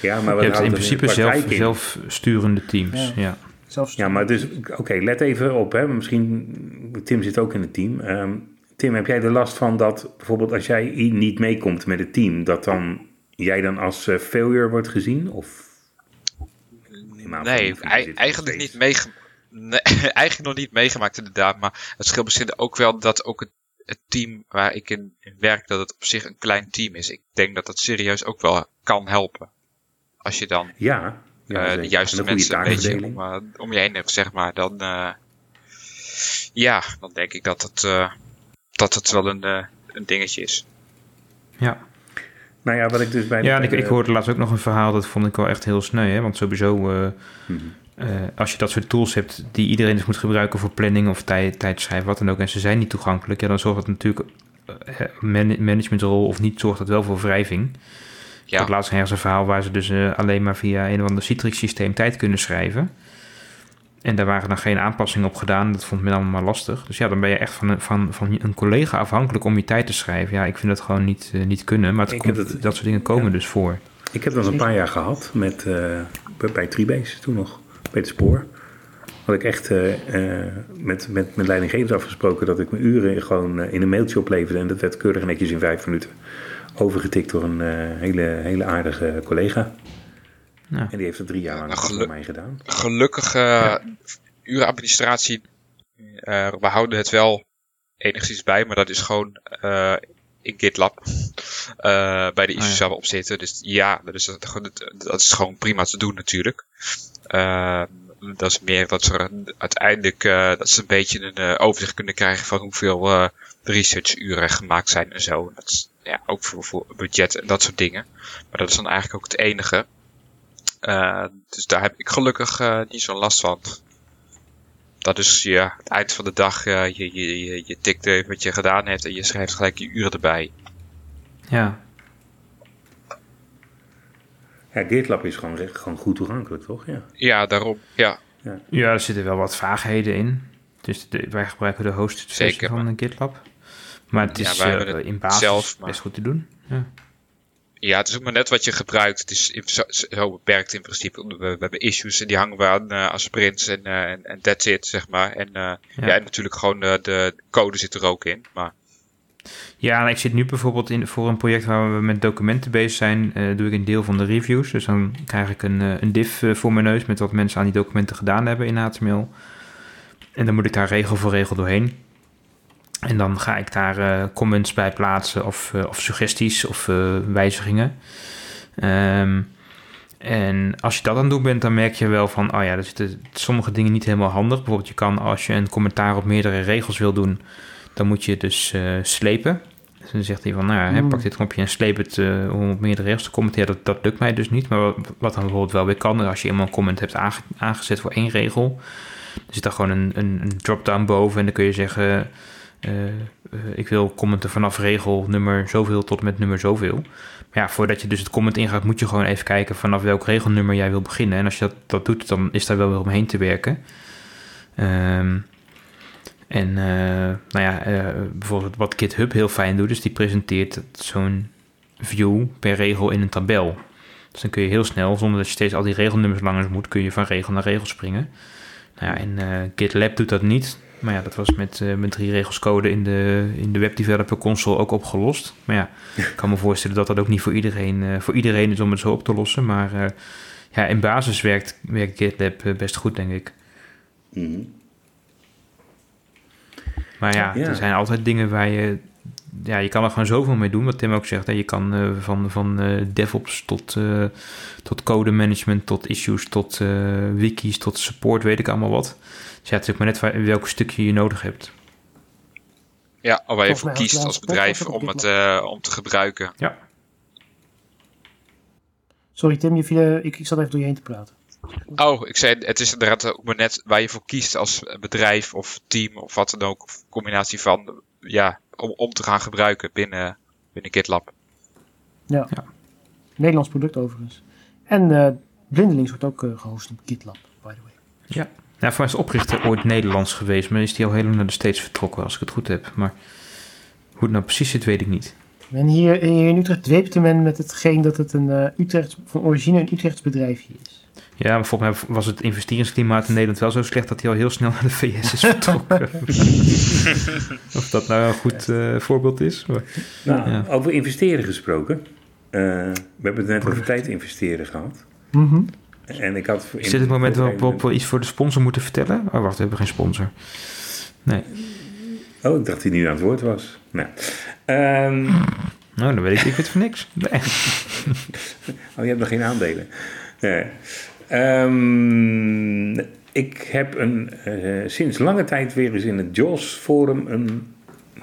ja, maar Je wat hebt houdt in principe zelf, in? zelfsturende teams. Ja. Ja. Ja, maar dus, oké, let even op. Hè. Misschien, Tim zit ook in het team. Ehm, Tim, heb jij er last van dat bijvoorbeeld als jij niet meekomt met het team, dat dan jij dan als eh, failure wordt gezien? Of Nee, zit eigenlijk nog niet meegemaakt. Nee, eigenlijk nog niet meegemaakt inderdaad. Maar het scheelt misschien ook wel dat ook het, het team waar ik in, in werk, dat het op zich een klein team is. Ik denk dat dat serieus ook wel kan helpen. Als je dan Ja, ja eh, de juiste mensen een beetje taakverdeling. om, eh, om je heen hebt, zeg maar. Dan, eh, ja, dan denk ik dat het, eh, dat het wel een, eh, een dingetje is. ja. Nou ja, wat ik dus bij Ja, ik, ik de- hoorde laatst ook nog een verhaal, dat vond ik wel echt heel sneu. Hè? Want sowieso, eh, Mhm. eh, als je dat soort tools hebt die iedereen dus moet gebruiken voor planning of tijd, tijdschrijven, wat dan ook, en ze zijn niet toegankelijk, ja, dan zorgt dat natuurlijk eh, man- managementrol of niet, zorgt dat wel voor wrijving. Ik Ja, had laatst ergens een verhaal waar ze dus eh, alleen maar via een of ander Citrix systeem tijd kunnen schrijven. En daar waren dan geen aanpassingen op gedaan. Dat vond men allemaal lastig. Dus ja, dan ben je echt van een, van, van een collega afhankelijk om je tijd te schrijven. Ja, ik vind dat gewoon niet, eh, niet kunnen. Maar het komt, het- dat soort dingen komen ja. dus voor. Ik heb dat een paar jaar gehad met, eh, bij- Treebase toen nog, bij het spoor. Had ik echt eh, met, met, met leidinggevers afgesproken dat ik mijn uren gewoon in een mailtje opleverde. En dat werd keurig netjes in vijf minuten overgetikt door een hele, hele aardige collega. Ja. En die heeft het drie jaar lang Nou, voor geluk- mij gedaan. gelukkig urenadministratie, eh, we houden het wel enigszins bij, maar dat is gewoon eh, in GitLab. eh, bij de issues ja. waar we op zitten. Dus ja, dat is, dat, dat is gewoon prima te doen natuurlijk. Eh, dat is meer dat ze uiteindelijk eh, dat ze een beetje een eh, overzicht kunnen krijgen van hoeveel eh researchuren gemaakt zijn en zo. Dat is ja, ook voor, voor budget en dat soort dingen. Maar dat is dan eigenlijk ook het enige. Eh, dus daar heb ik gelukkig eh, niet zo'n last van. Dat is ja, het eind van de dag, eh, je, je, je, je tikt even wat je gedaan hebt en je schrijft gelijk je uren erbij. Ja, Ja, GitLab is gewoon, gewoon goed toegankelijk, toch? Ja. Ja, daarom. Ja, ja er zitten wel wat vaagheden in. Dus de- wij gebruiken de hosted versie Zeker, van de GitLab. Maar het Ja, is in basis zelf, maar- best goed te doen. Ja. Ja, het is ook maar net wat je gebruikt. Het is zo, zo beperkt in principe. We, we hebben issues en die hangen we aan eh, als sprints en, eh, en, en that's it, zeg maar. En, eh, ja. en natuurlijk gewoon de code zit er ook in. Maar Ja, en ik zit nu bijvoorbeeld in, voor een project waar we met documenten bezig zijn, doe ik een deel van de reviews. Dus dan krijg ik een, een div voor mijn neus met wat mensen aan die documenten gedaan hebben in HTML. En dan moet ik daar regel voor regel doorheen. En dan ga ik daar eh, comments bij plaatsen of, eh, of suggesties of eh, wijzigingen. Ehm, en als je dat aan het doen bent, dan merk je wel van, oh ja, er zitten sommige dingen niet helemaal handig. Bijvoorbeeld, je kan als je een commentaar op meerdere regels wil doen, dan moet je dus slepen. Dus dan zegt hij van, nou ja, Mm. pak dit knopje en sleep het om op meerdere regels te commenteren. Dat, dat lukt mij dus niet. Maar wat, wat dan bijvoorbeeld wel weer kan, als je eenmaal een comment hebt aange- aangezet voor één regel, er zit daar gewoon een, een, een drop-down boven en dan kun je zeggen, ik wil commenten vanaf regel nummer zoveel tot met nummer zoveel. Maar ja, voordat je dus het comment ingaat, moet je gewoon even kijken vanaf welk regelnummer jij wil beginnen. En als je dat, dat doet, dan is daar wel weer omheen te werken. Ehm, en eh, nou ja, eh, bijvoorbeeld wat GitHub heel fijn doet, is die presenteert zo'n view per regel in een tabel. Dus dan kun je heel snel, zonder dat je steeds al die regelnummers langs moet, kun je van regel naar regel springen. Nou ja, en eh, GitLab doet dat niet. Maar ja, dat was met, eh, met drie regels code in de, in de Web Developer Console ook opgelost. Maar ja, ik kan me voorstellen dat dat ook niet voor iedereen, eh, voor iedereen is om het zo op te lossen. Maar eh, ja, in basis werkt, werkt GitLab best goed, denk ik. Mhm. Maar ja, Ja. er zijn altijd dingen waar je... Ja, je kan er gewoon zoveel mee doen, wat Tim ook zegt. Hè. Je kan van, van DevOps tot, tot code management, tot issues, tot wikis, tot support, weet ik allemaal wat. Dus ja, het is ook maar net welk stukje je nodig hebt. ja, of waar je voor kiest als bedrijf om het eh, om te gebruiken. Ja, Sorry Tim, je viel, ik, ik zat even door je heen te praten. Oh, ik zei, het is inderdaad ook maar net waar je voor kiest als bedrijf of team of wat dan ook. Of combinatie van, ja, om, om te gaan gebruiken binnen, binnen GitLab. Ja. Ja. Nederlands product overigens. En eh Blindelings wordt ook eh, gehost op GitLab, by the way. ja. Ja, voor mij is de oprichter ooit Nederlands geweest, maar is die al heel lang naar de States vertrokken, als ik het goed heb. Maar hoe het nou precies zit, weet ik niet. En hier, hier in Utrecht dweepte men met hetgeen dat het een uh, Utrecht, van origine een Utrechts bedrijfje is. Ja, maar volgens mij was het investeringsklimaat in Nederland wel zo slecht dat hij al heel snel naar de VS is vertrokken. of dat nou een goed uh, voorbeeld is. Maar, nou, ja. over investeren gesproken. Uh, we hebben het net over tijd investeren gehad. Mm -hmm. En ik had is dit het moment waarop we iets voor de sponsor moeten vertellen? Oh, wacht, we hebben geen sponsor. Nee. Oh, ik dacht hij niet aan het woord was. Nou, um, nou dan weet ik, ik weet voor niks. Nee. oh, je hebt nog geen aandelen. Nee. Um, ik heb een, uh, sinds lange tijd weer eens in het JOS forum een...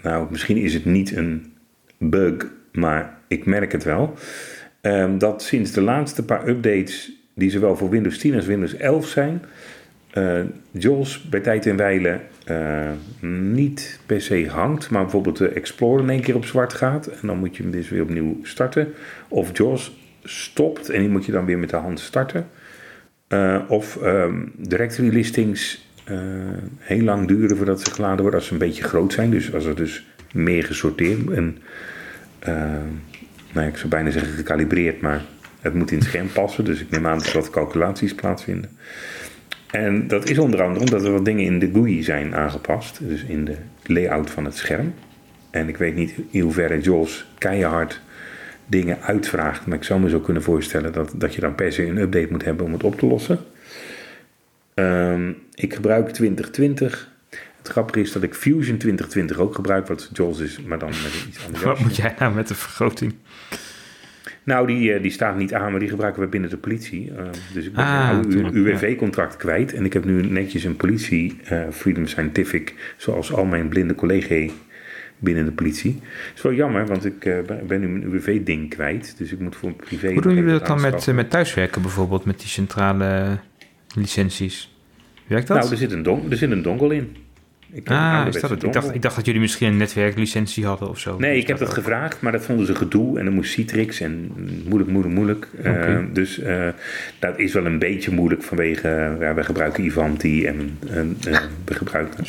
Nou, misschien is het niet een bug, maar ik merk het wel. Um, dat sinds de laatste paar updates, die zowel voor Windows 10 als Windows 11 zijn... Uh, JOS bij tijd en wijle uh, niet per se hangt, maar bijvoorbeeld de Explorer in één keer op zwart gaat. En dan moet je hem dus weer opnieuw starten. Of JOS stopt en die moet je dan weer met de hand starten. Uh, of um, directory listings heel lang duren voordat ze geladen worden als ze een beetje groot zijn. Dus als er dus meer gesorteerd en nou, ik zou bijna zeggen gecalibreerd, maar het moet in het scherm passen. Dus ik neem aan dat er wat calculaties plaatsvinden. En dat is onder andere omdat er wat dingen in de GUI zijn aangepast. Dus in de layout van het scherm. En ik weet niet in hoeverre JAWS keihard dingen uitvraagt. Maar ik zou me zo kunnen voorstellen dat, dat je dan per se een update moet hebben om het op te lossen. Um, ik gebruik 2020. Het grappige is dat ik Fusion 2020 ook gebruik, wat JAWS is, maar dan met iets anders. Wat moet jij nou met de vergroting? Nou, die, eh, die staat niet aan, maar die gebruiken we binnen de politie. Uh, dus ik ben Ah, een tuurlijk, UWV-contract kwijt. En ik heb nu netjes een politie, eh, Freedom Scientific, zoals al mijn blinde collega's binnen de politie. Het is wel jammer, want ik eh, ben- nu mijn UWV-ding kwijt. Dus ik moet voor een privé... Hoe doen jullie dat dan met, eh, met thuiswerken bijvoorbeeld, met die centrale licenties? Werkt dat? Nou, er zit een, don er zit een dongle in. Ik ah, is dat het? Ik dacht, ik dacht dat jullie misschien een netwerklicentie hadden of zo. Nee, ik heb dat gevraagd, maar dat vonden ze gedoe. En dan moest Citrix en moeilijk, moeilijk, moeilijk. Eh, Oké. dus eh, dat is wel een beetje moeilijk vanwege... ja, wij gebruiken Ivanti en, en eh, we gebruiken...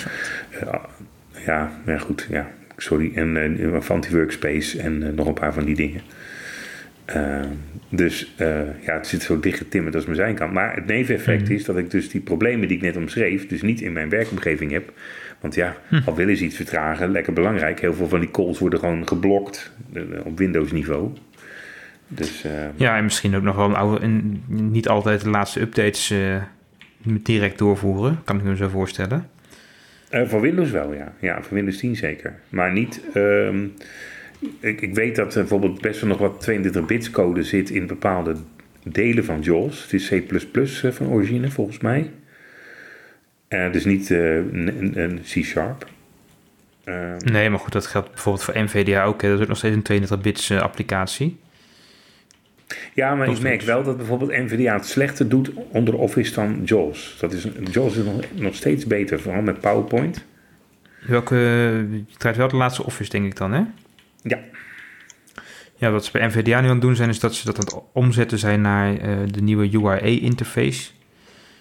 ja, ja, goed, ja, sorry. En Avanti Workspace en nog een paar van die dingen. Dus ja, het zit zo dicht getimmerd als maar zijn kan. Maar het neveneffect Mhm. is dat ik dus die problemen die ik net omschreef... dus niet in mijn werkomgeving heb... Want ja, Hm. al willen ze iets vertragen, lekker belangrijk. Heel veel van die calls worden gewoon geblokt eh, op Windows niveau. Dus eh, Ja, en misschien ook nog wel een oude, niet altijd de laatste updates eh, direct doorvoeren, kan ik me zo voorstellen. voor Windows wel, ja. Ja, voor Windows 10 zeker. Maar niet... ehm, ik, ik weet dat er bijvoorbeeld best wel nog wat 32-bits code zit in bepaalde delen van JAWS. Het is C++ van origine, volgens mij. Eh, dus niet eh, een, een- een C-sharp. Ehm, Nee, maar goed, dat geldt bijvoorbeeld voor NVDA ook. Hè. Dat is ook nog steeds een 32-bits eh, applicatie. Ja, maar ik merk wel dat bijvoorbeeld NVIDIA het slechter doet onder Office dan JAWS. Dat is, JAWS is nog, nog steeds beter, vooral met PowerPoint. Welke, je draait wel de laatste Office, denk ik dan, hè? Ja, Ja, wat ze bij NVDA nu aan het doen zijn, is dat ze dat aan het omzetten zijn naar eh, de nieuwe URA-interface.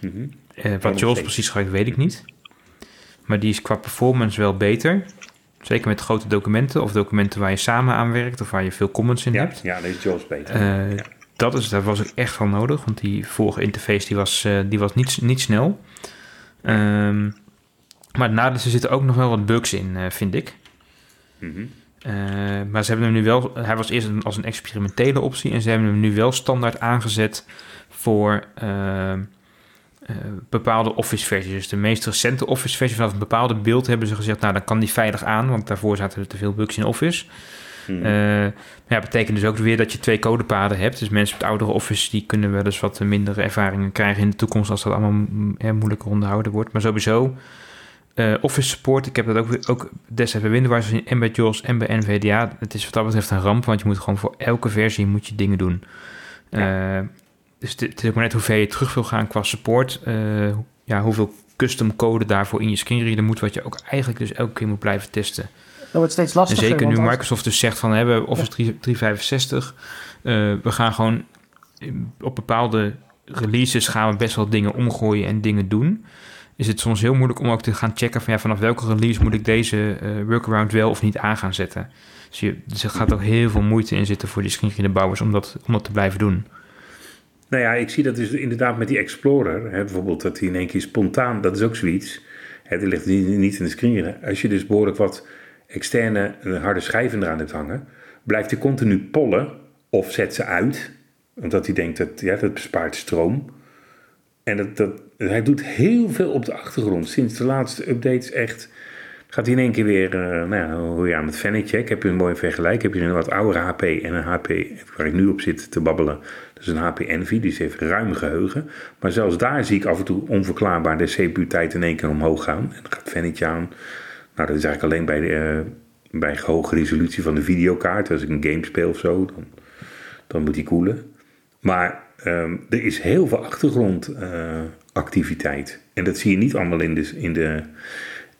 Mhm. Eh, wat steeds. precies gebruikt, weet ik niet. Maar die is qua performance wel beter. Zeker met grote documenten of documenten waar je samen aan werkt of waar je veel comments in ja, hebt. ja, deze is JAWS beter. Eh, Ja. dat, is, dat was ook echt wel nodig, want die vorige interface die was, eh, die was niet, niet snel. Ehm, maar naast er zitten ook nog wel wat bugs in, vind ik. Mhm. Maar ze hebben hem nu wel, hij was eerst als een experimentele optie en ze hebben hem nu wel standaard aangezet voor eh, bepaalde Office-versies. Dus de meest recente Office-versie vanaf een bepaalde beeld hebben ze gezegd, nou dan kan die veilig aan, want daarvoor zaten er te veel bugs in Office. Mhm. Eh, maar ja, betekent dus ook weer dat je twee codepaden hebt. Dus mensen met oudere Office die kunnen wel eens wat mindere ervaringen krijgen in de toekomst als dat allemaal hè, moeilijker onderhouden wordt. Maar sowieso eh, Office support, ik heb dat ook, weer- ook destijds bij Windows en bij JAWS en bij NVDA. Het is wat dat betreft een ramp, want je moet gewoon voor elke versie moet je dingen doen. Dus het, is ook maar net hoe ver je terug wil gaan qua support. Eh, ja, hoeveel custom code daarvoor in je screenreader moet, wat je ook eigenlijk dus elke keer moet blijven testen. Dat wordt steeds En lastiger. zeker nu Microsoft dus zegt van we hebben Office 3 365. eh, we gaan gewoon op bepaalde releases gaan we best wel dingen omgooien en dingen doen. Is het soms heel moeilijk om ook te gaan checken van ja, vanaf welke release moet ik deze eh, workaround wel of niet aan gaan zetten. Dus, je, dus er gaat ook heel veel moeite in zitten voor die screenreaderbouwers om dat, om dat te blijven doen. Nou ja, ik zie dat dus inderdaad met die Explorer. Hè, bijvoorbeeld dat hij in één keer spontaan, dat is ook zoiets. Die ligt niet, in de screen. Als je dus behoorlijk wat externe eh, harde schijven eraan hebt hangen, blijft hij continu pollen of zet ze uit. Omdat hij denkt dat ja, dat bespaart stroom. En dat, hij doet heel veel op de achtergrond. Sinds de laatste updates echt gaat hij in één keer weer, eh, nou hoe je aan het vennetje. Ik heb je een mooi vergelijk. Heb je een wat oudere HP en een HP waar ik nu op zit te babbelen. Dat is een HP Envy, die heeft ruim geheugen. Maar zelfs daar zie ik af en toe onverklaarbaar de CPU-tijd in één keer omhoog gaan. En dan gaat vennetje aan. Nou, dat is eigenlijk alleen bij, de, eh, bij hoge resolutie van de videokaart. Als ik een game speel of zo, dan, dan moet die koelen. Maar ehm, er is heel veel achtergrondactiviteit. en dat zie je niet allemaal in de, in, de,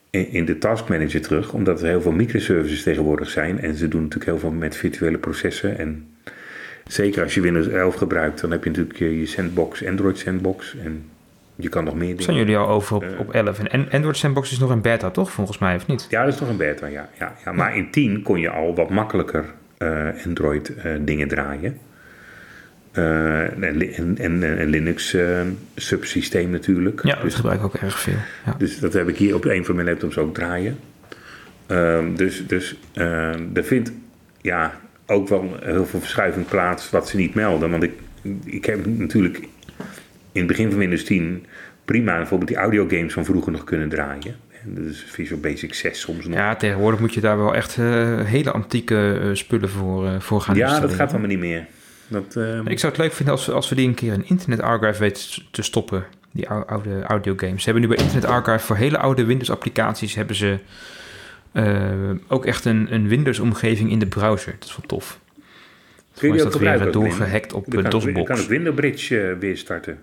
in de task manager terug, omdat er heel veel microservices tegenwoordig zijn. En ze doen natuurlijk heel veel met virtuele processen. En zeker als je Windows 11 gebruikt, dan heb je natuurlijk je, sandbox, Android sandbox. En je kan nog meer dingen. Zijn jullie al over op, Eh. op 11? En An- Android Sandbox is nog een beta, toch? Volgens mij, of niet? Ja, dat is nog een beta, ja. ja, ja. Maar in 10 kon je al wat makkelijker eh, Android eh, dingen draaien. En, en, Linux subsysteem natuurlijk. Ja, dat dus, gebruik ik ook erg veel. Ja. dus dat heb ik hier op een van mijn laptops ook draaien. Ehm, dus dus er vindt ja, ook wel heel veel verschuiving plaats wat ze niet melden. Want ik, ik heb natuurlijk in het begin van Windows 10 prima bijvoorbeeld die audiogames van vroeger nog kunnen draaien. Dus Visual Basic 6 soms nog. Ja, tegenwoordig moet je daar wel echt eh, hele antieke eh, spullen voor, eh, voor gaan Ja, dat gaat allemaal niet meer. Dat, Ik zou het leuk vinden als we, als we die een keer in Internet Archive weten te stoppen. Die ou- oude audiogames. Ze hebben nu bij Internet Archive voor hele oude Windows applicaties... hebben ze ook echt een, een Windows omgeving in de browser. Dat is wel tof. kun je is ook dat weer doorgehackt op eh, kan, je DOSBox. kan ook Windowbridge eh, weer starten.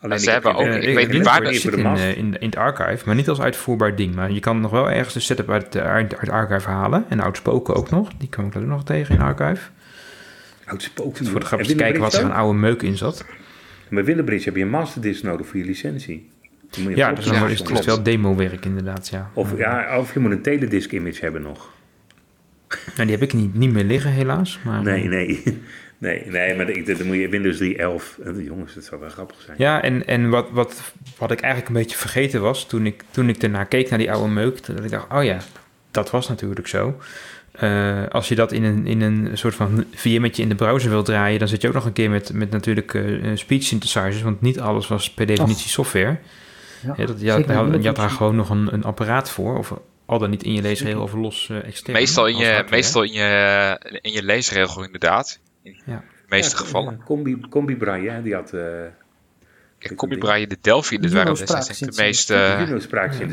Alleen ze ik hebben heb ook- ik Eh, weet niet waar zit dat de in, eh, in, in het archive, maar niet als uitvoerbaar ding. Maar je kan nog wel ergens de setup uit, eh, uit, uit het archive halen. En oudspoken ook nog. Die kwam ik er nog tegen in archive. Dus voor de grap kijken wat er aan oude meuk in zat. Met Windowbridge heb je een masterdisk nodig voor je licentie. Dan moet je Ja, dus dan is het soms- wel demo-werk inderdaad, ja. Of, ja, of je moet een teledisk image hebben nog. Nou, die heb ik niet, niet meer liggen helaas. Maar, Nee, nee. Nee, nee maar ik- dan moet je Windows 3.11. Eh, Jongens, dat zou wel grappig zijn. Ja, en, en wat, wat, wat ik eigenlijk een beetje vergeten was toen ik, toen ik ernaar keek naar die oude meuk, dat ik dacht, oh ja, dat was natuurlijk zo. Eh, als je dat in een, in een soort van VM'tje in de browser wil draaien, dan zit je ook nog een keer met, met natuurlijk eh, speech synthesizers, want niet alles was per definitie software. Ja, Ja, dat, je, had, je had- met je had daar gewoon nog een, een apparaat voor, of al dan niet in je leesregel of los eh extern. Meestal in je, meestal in je, in je leesregel inderdaad. In Ja. de meeste Ja, gevallen. ja, Combi, Combi Braille, hè, die had... eh Ja, kom je Braille de Delphi, dat waren destijds de meeste... uh, Juno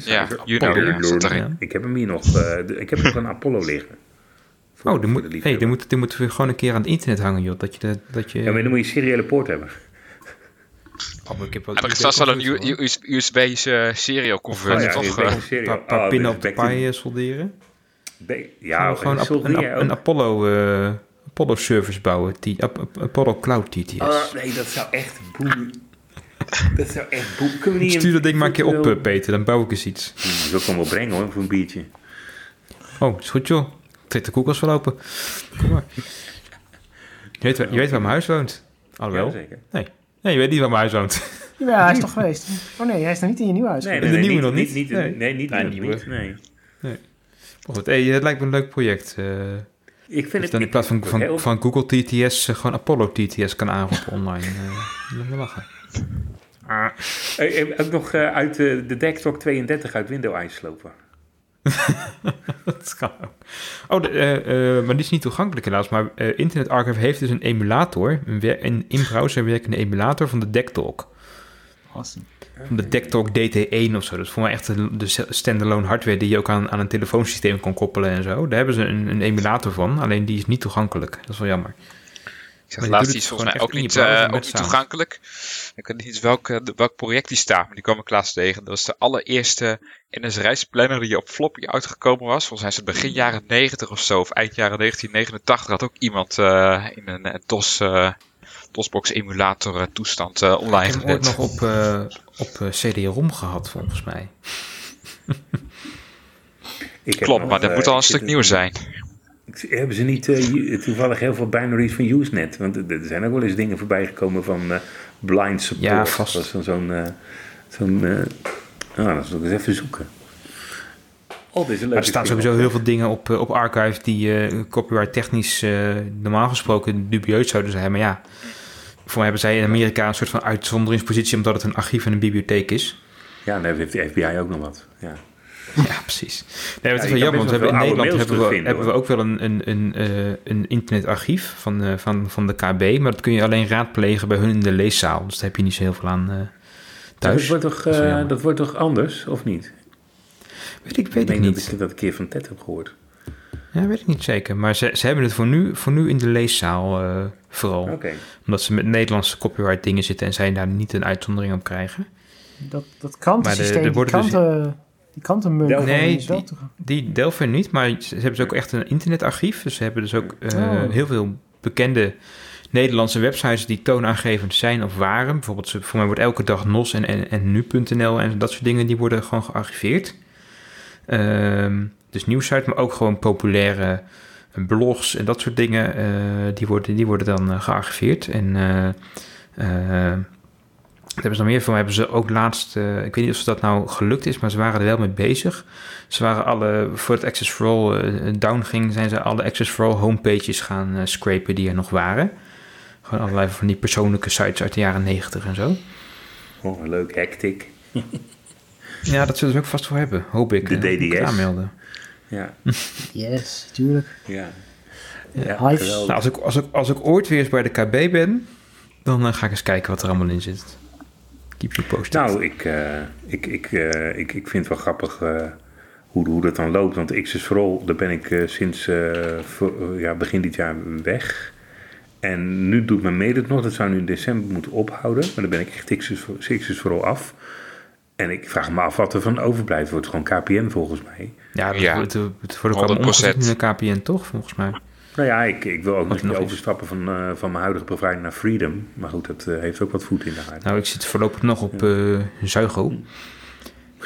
ja, Juno, erin. Ik heb hem hier nog. eh, ik heb nog een Apollo liggen. Voor- Oh, die moet, hey, die moet, die moeten we gewoon een keer aan het internet hangen, joh. Dat je, de, dat je... Ja, maar dan moet je een seriële poort hebben. Oh, maar ik heb wel er is vast wel een. USB serial converter, Oh toch? Eh? Een paar, paar Oh, pinnen op de paai solderen. Ja, Gewoon, een. Apollo, eh, Apollo service bouwen. Ap- Apollo Cloud TTS. Oh, nee, dat zou echt boem. dat zou echt boem. Kunnen we niet Stuur dat ding maar een keer op, eh, Peter. Dan bouw ik eens iets. Dat kan wel brengen hoor, voor een biertje. Oh, is goed joh. Trek de koelkast wel open. Kom maar. Je weet, waar- je weet waar mijn huis woont. Alhoewel. Ja, zeker. nee. Nee, je weet niet waar mijn huis woont. Ja, hij is toch geweest? Oh nee, hij is nog niet in je nieuwe huis. Nee, de nee, nee, nieuwe nog niet. niet? niet, Nee. nee, niet Nee, de nieuwe. Nee. Maar goed, hey, het lijkt me een leuk project. eh Ik vind het dan in plaats van, van, heel- van Google TTS eh, gewoon Apollo TTS kan aanroepen online. eh wel lachen. Ah. Ook nog uit de Desktop 32 uit Windows Eyes slopen. Dat kan ook. Oh, de, eh, eh, maar die is niet toegankelijk helaas. Maar eh, Internet Archive heeft dus een emulator, een, in-browser werkende emulator van de DeckTalk. Awesome. Van de DeckTalk DT1 of zo. Dat is voor mij echt de, de standalone hardware die je ook aan, aan een telefoonsysteem kon koppelen en zo. Daar hebben ze een, een emulator van, alleen die is niet toegankelijk. Dat is wel jammer. Die is het volgens mij ook niet, eh, ook niet toegankelijk. Ik weet niet eens welk, eh, welk project die staat, maar die kwam ik laatst tegen. Dat was de allereerste NS-reisplanner die op floppy uitgekomen was. Volgens mij is het begin jaren 90 of zo, of eind jaren 1989 had ook iemand eh, in een eh, DOS, DOSBox emulator toestand eh, online Ik heb hem ooit gezet. nog op, eh, op CD-ROM gehad, volgens mij. Ik Klopt, nog, maar dat moet al een stuk nieuwer zijn. Hebben ze niet eh, toevallig heel veel binaries van Usenet? Want er zijn ook wel eens dingen voorbij gekomen van eh, blind support. Ja, vast. Dat is dan zo'n... zo'n ah, dat is ook eens even zoeken. Oh, is een Maar er staan sowieso heel veel dingen op, op Archive die copyright technisch normaal gesproken dubieus zouden zijn. Maar ja, voor mij hebben zij in Amerika een soort van uitzonderingspositie omdat het een archief en een bibliotheek is. Ja, dan heeft de FBI ook nog wat. Ja. Ja, precies. Nee, het Ja, is wel jammer, want we hebben in Nederland hebben we, hebben we ook wel een, een, een, eh, een internetarchief van, eh, van, van de KB, maar dat kun je alleen raadplegen bij hun in de leeszaal. Dus daar heb je niet zo heel veel aan eh, thuis. Dat wordt, toch, Dat eh, dat wordt toch anders, of niet? Weet ik, weet ik, meen niet. dat ik dat een keer van Ted heb gehoord. Ja, weet ik niet zeker. Maar ze, ze hebben het voor nu, voor nu in de leeszaal eh, vooral. Omdat ze met Nederlandse copyright dingen zitten en zij daar niet een uitzondering op krijgen. Dat, dat krantensysteem, Maar de- die, dus- kranten, die van Nee, die- toegankelijk. Die Delphi niet, maar ze hebben dus ook echt een internetarchief. Dus ze hebben dus ook eh, Oh. heel veel bekende Nederlandse websites die toonaangevend zijn of waren. Bijvoorbeeld, ze- voor mij wordt elke dag NOS en, en, en nu.nl en dat soort dingen, die worden gewoon gearchiveerd. Ehm, dus nieuwsites, maar ook gewoon populaire blogs en dat soort dingen, eh, die, worden, die worden dan eh, gearchiveerd. En wat hebben ze nog meer van? Hebben ze ook laatst, eh, ik weet niet of dat nou gelukt is, maar ze waren er wel mee bezig. Ze waren alle, voor het Access for All eh, down ging, zijn ze alle Access for All homepages gaan eh, scrapen die er nog waren. Gewoon allerlei van die persoonlijke sites uit de jaren 90 en zo. Oh, leuk. Hectic. Ja, dat zullen ze ook vast voor hebben, hoop ik. De ik DDS. aanmelden. Ja, Yes, tuurlijk. ja. Nou, als, ik, als, ik, als ik ooit weer eens bij de KB ben, dan ga ik eens kijken wat er allemaal in zit. Keep you posted. Nou, ik, eh, ik, ik, eh, ik, ik vind het wel grappig eh, hoe, hoe dat dan loopt. Want X's for All, daar ben ik eh, sinds voor- ja, begin dit jaar weg. En nu doet mijn mede het nog. Dat zou nu in december moeten ophouden. Maar dan ben ik echt X's for All af. En ik vraag me af wat er van overblijft. Het wordt gewoon KPN volgens mij. ja, dat ja, wordt, het wordt ook allemaal 100%. omgezet in de KPN, toch? Volgens mij. Nou ja, ik, ik wil ook nog nog niet is. overstappen van, eh, van mijn huidige provider naar Freedom. Maar goed, dat eh, heeft ook wat voet in de aarde. Nou, ik zit voorlopig nog op eh Zuigo.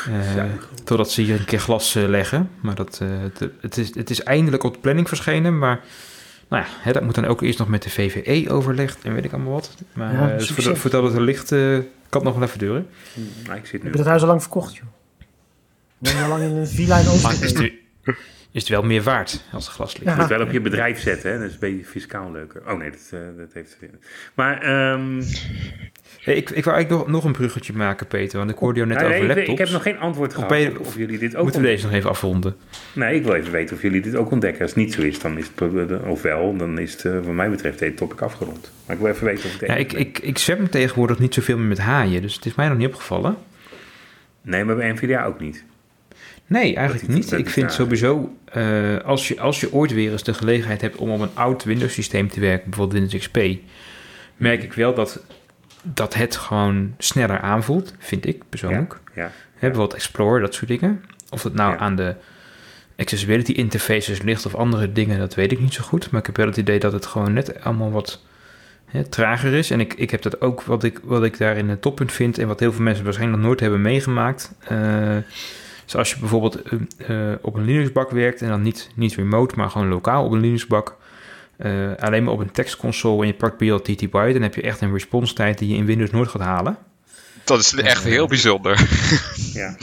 Eh, totdat ze hier een keer glas leggen. Maar dat, eh, het, het, is, het is eindelijk op de planning verschenen. Maar nou ja, hè, dat moet dan ook eerst nog met de VVE overlegd. En weet ik allemaal wat. Maar Ja, eh, dus voordat, voordat het er ligt, kan het nog wel even duren. Nou, ik zit Heb nu je dat huis al lang verkocht, joh? Ik woon al lang in een villa in Maar is het, wel meer waard als het glas ligt. Je moet wel op je bedrijf zetten, hè? dat is een beetje fiscaal leuker. Oh nee, dat, eh, dat heeft. Maar ehm, Hey, ik, ik wil eigenlijk nog, nog een bruggetje maken, Peter. Want ik hoorde jou net nou, nee, over ik, laptops. ik heb nog geen antwoord Of gehad je- of, of jullie dit ook Moeten we deze nog even afronden? Nee, ik wil even weten of jullie dit ook ontdekken. Als het niet zo is, dan is het, of wel, dan is het, eh, wat mij betreft, het topic afgerond. Maar ik wil even weten of het Ja, ik, ik, ik zwem tegenwoordig niet zoveel meer met haaien. Dus het is mij nog niet opgevallen. Nee, maar bij NVIDIA ook niet. Nee, eigenlijk niet. Ik vind sowieso, eh, als, je, als je ooit weer eens de gelegenheid hebt om op een oud Windows systeem te werken, bijvoorbeeld Windows XP, merk ik wel dat, dat het gewoon sneller aanvoelt, vind ik persoonlijk. Ja, Hè, bijvoorbeeld Explorer, dat soort dingen. Of dat nou Ja. aan de accessibility interfaces ligt of andere dingen, dat weet ik niet zo goed. Maar ik heb wel het idee dat het gewoon net allemaal wat hè, trager is. En ik, ik heb dat ook, wat ik, wat ik daarin een toppunt vind... en wat heel veel mensen waarschijnlijk nog nooit hebben meegemaakt... eh, zoals je bijvoorbeeld eh, eh, op een Linux-bak werkt... en dan niet, niet remote, maar gewoon lokaal op een Linux-bak... eh, alleen maar op een tekstconsole en je pakt BLTT dan heb je echt een response tijd die je in Windows nooit gaat halen. Dat is echt heel bijzonder. ja,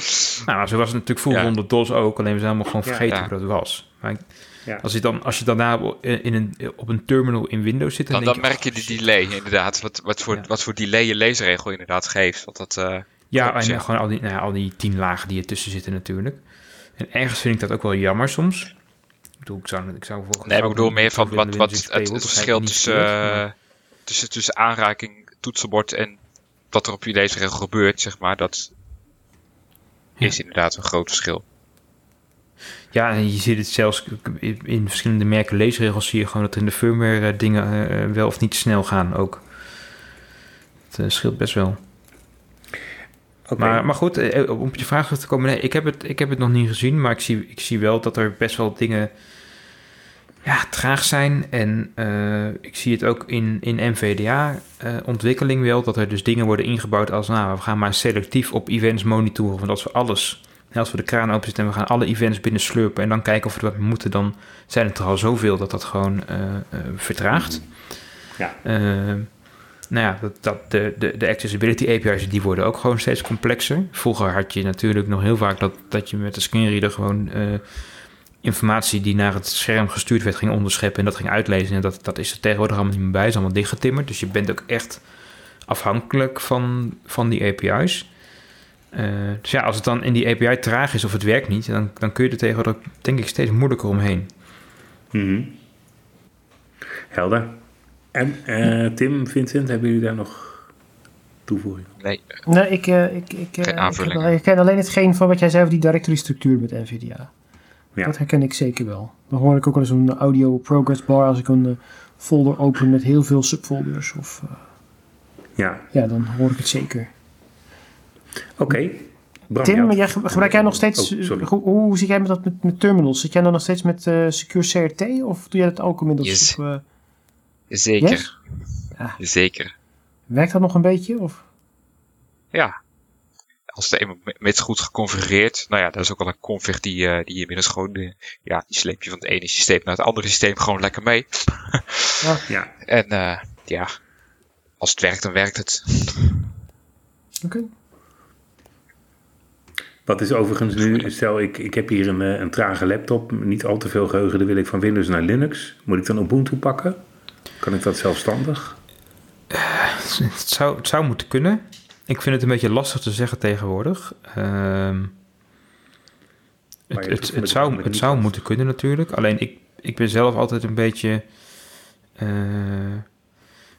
Nou, zo was het natuurlijk vroeger Ja. onder DOS ook, alleen we zijn allemaal gewoon vergeten Ja. hoe dat was. Maar ja. als je dan, als je dan daar in een, op een terminal in Windows zit, dan, Dan, denk dan merk je oh, die delay inderdaad. Wat, wat, voor, Ja. wat voor delay je leesregel inderdaad geeft. Want dat, eh, Ja, en gewoon al die, nou ja, al die tien lagen die ertussen zitten natuurlijk. En ergens vind ik dat ook wel jammer soms. Ik bedoel, ik zou, ik zou voor nee, ik bedoel meer van wat, wat het, verschil tussen, eh, tussen, tussen aanraking, toetsenbord en wat er op je leesregel gebeurt, zeg maar. Dat Ja. is inderdaad een groot verschil. Ja, en je ziet het zelfs in, verschillende merken leesregels zie je gewoon dat er in de firmware eh, dingen eh, wel of niet snel gaan ook. Het scheelt best wel. Maar, maar goed, eh, om op je vraag terug te komen. Nee, ik, heb het, ik heb het nog niet gezien, maar ik zie, ik zie wel dat er best wel dingen ja, traag zijn. En eh, ik zie het ook in, in NVDA-ontwikkeling wel, dat er dus dingen worden ingebouwd als... nou, we gaan maar selectief op events monitoren. Want als we alles, als we de kraan openzetten en we gaan alle events binnen slurpen... en dan kijken of we wat mee moeten, dan zijn het er al zoveel dat dat gewoon eh, eh, vertraagt. Ja. Nou ja, dat, dat de, de, de accessibility API's die worden ook gewoon steeds complexer. Vroeger had je natuurlijk nog heel vaak dat, dat je met de screenreader gewoon eh, informatie die naar het scherm gestuurd werd ging onderscheppen en dat ging uitlezen. En dat, dat is er tegenwoordig allemaal niet meer bij, is allemaal dichtgetimmerd. Dus je bent ook echt afhankelijk van, van die API's. Eh, dus ja, als het dan in die API traag is of het werkt niet, dan, dan kun je er tegenwoordig denk ik steeds moeilijker omheen. Mhm. Helder. En eh, Tim, Vincent, hebben jullie daar nog toevoeging? Nee, Nee, ik, eh, ik, ik, eh, Geen ik, ik herken alleen hetgeen van wat jij zei over die directory structuur met NVIDIA. Ja. Dat herken ik zeker wel. Dan hoor ik ook wel eens een audio progress bar als ik een folder open met heel veel subfolders. Of, eh, Ja, ja, dan hoor ik het zeker. oké. Bram, Tim, jij, ge- gebruik jij nog steeds... Oh, sorry. hoe, hoe zit jij met dat met, met terminals? Zit jij dan nog steeds met eh, Secure CRT? Of doe jij dat ook inmiddels Yes. op... zeker. Yes? Ja. Zeker. werkt dat nog een beetje? Of? Ja. Als het eenmaal met goed geconfigureerd, nou ja, dat is ook wel een config die, eh, die je inmiddels gewoon, eh, ja, die sleep je van het ene systeem naar het andere systeem gewoon lekker mee. Ja, En eh, ja, als het werkt, dan werkt het. Oké. wat is overigens nu, stel ik, ik heb hier een, een trage laptop, niet al te veel geheugen, dan wil ik van Windows naar Linux. Moet ik dan Ubuntu pakken? Kan ik dat zelfstandig? Het zou, het zou moeten kunnen. ik vind het een beetje lastig te zeggen tegenwoordig. Ehm, het, het, het zou, het zou moeten kunnen natuurlijk. Alleen ik, ik ben zelf altijd een beetje... eh,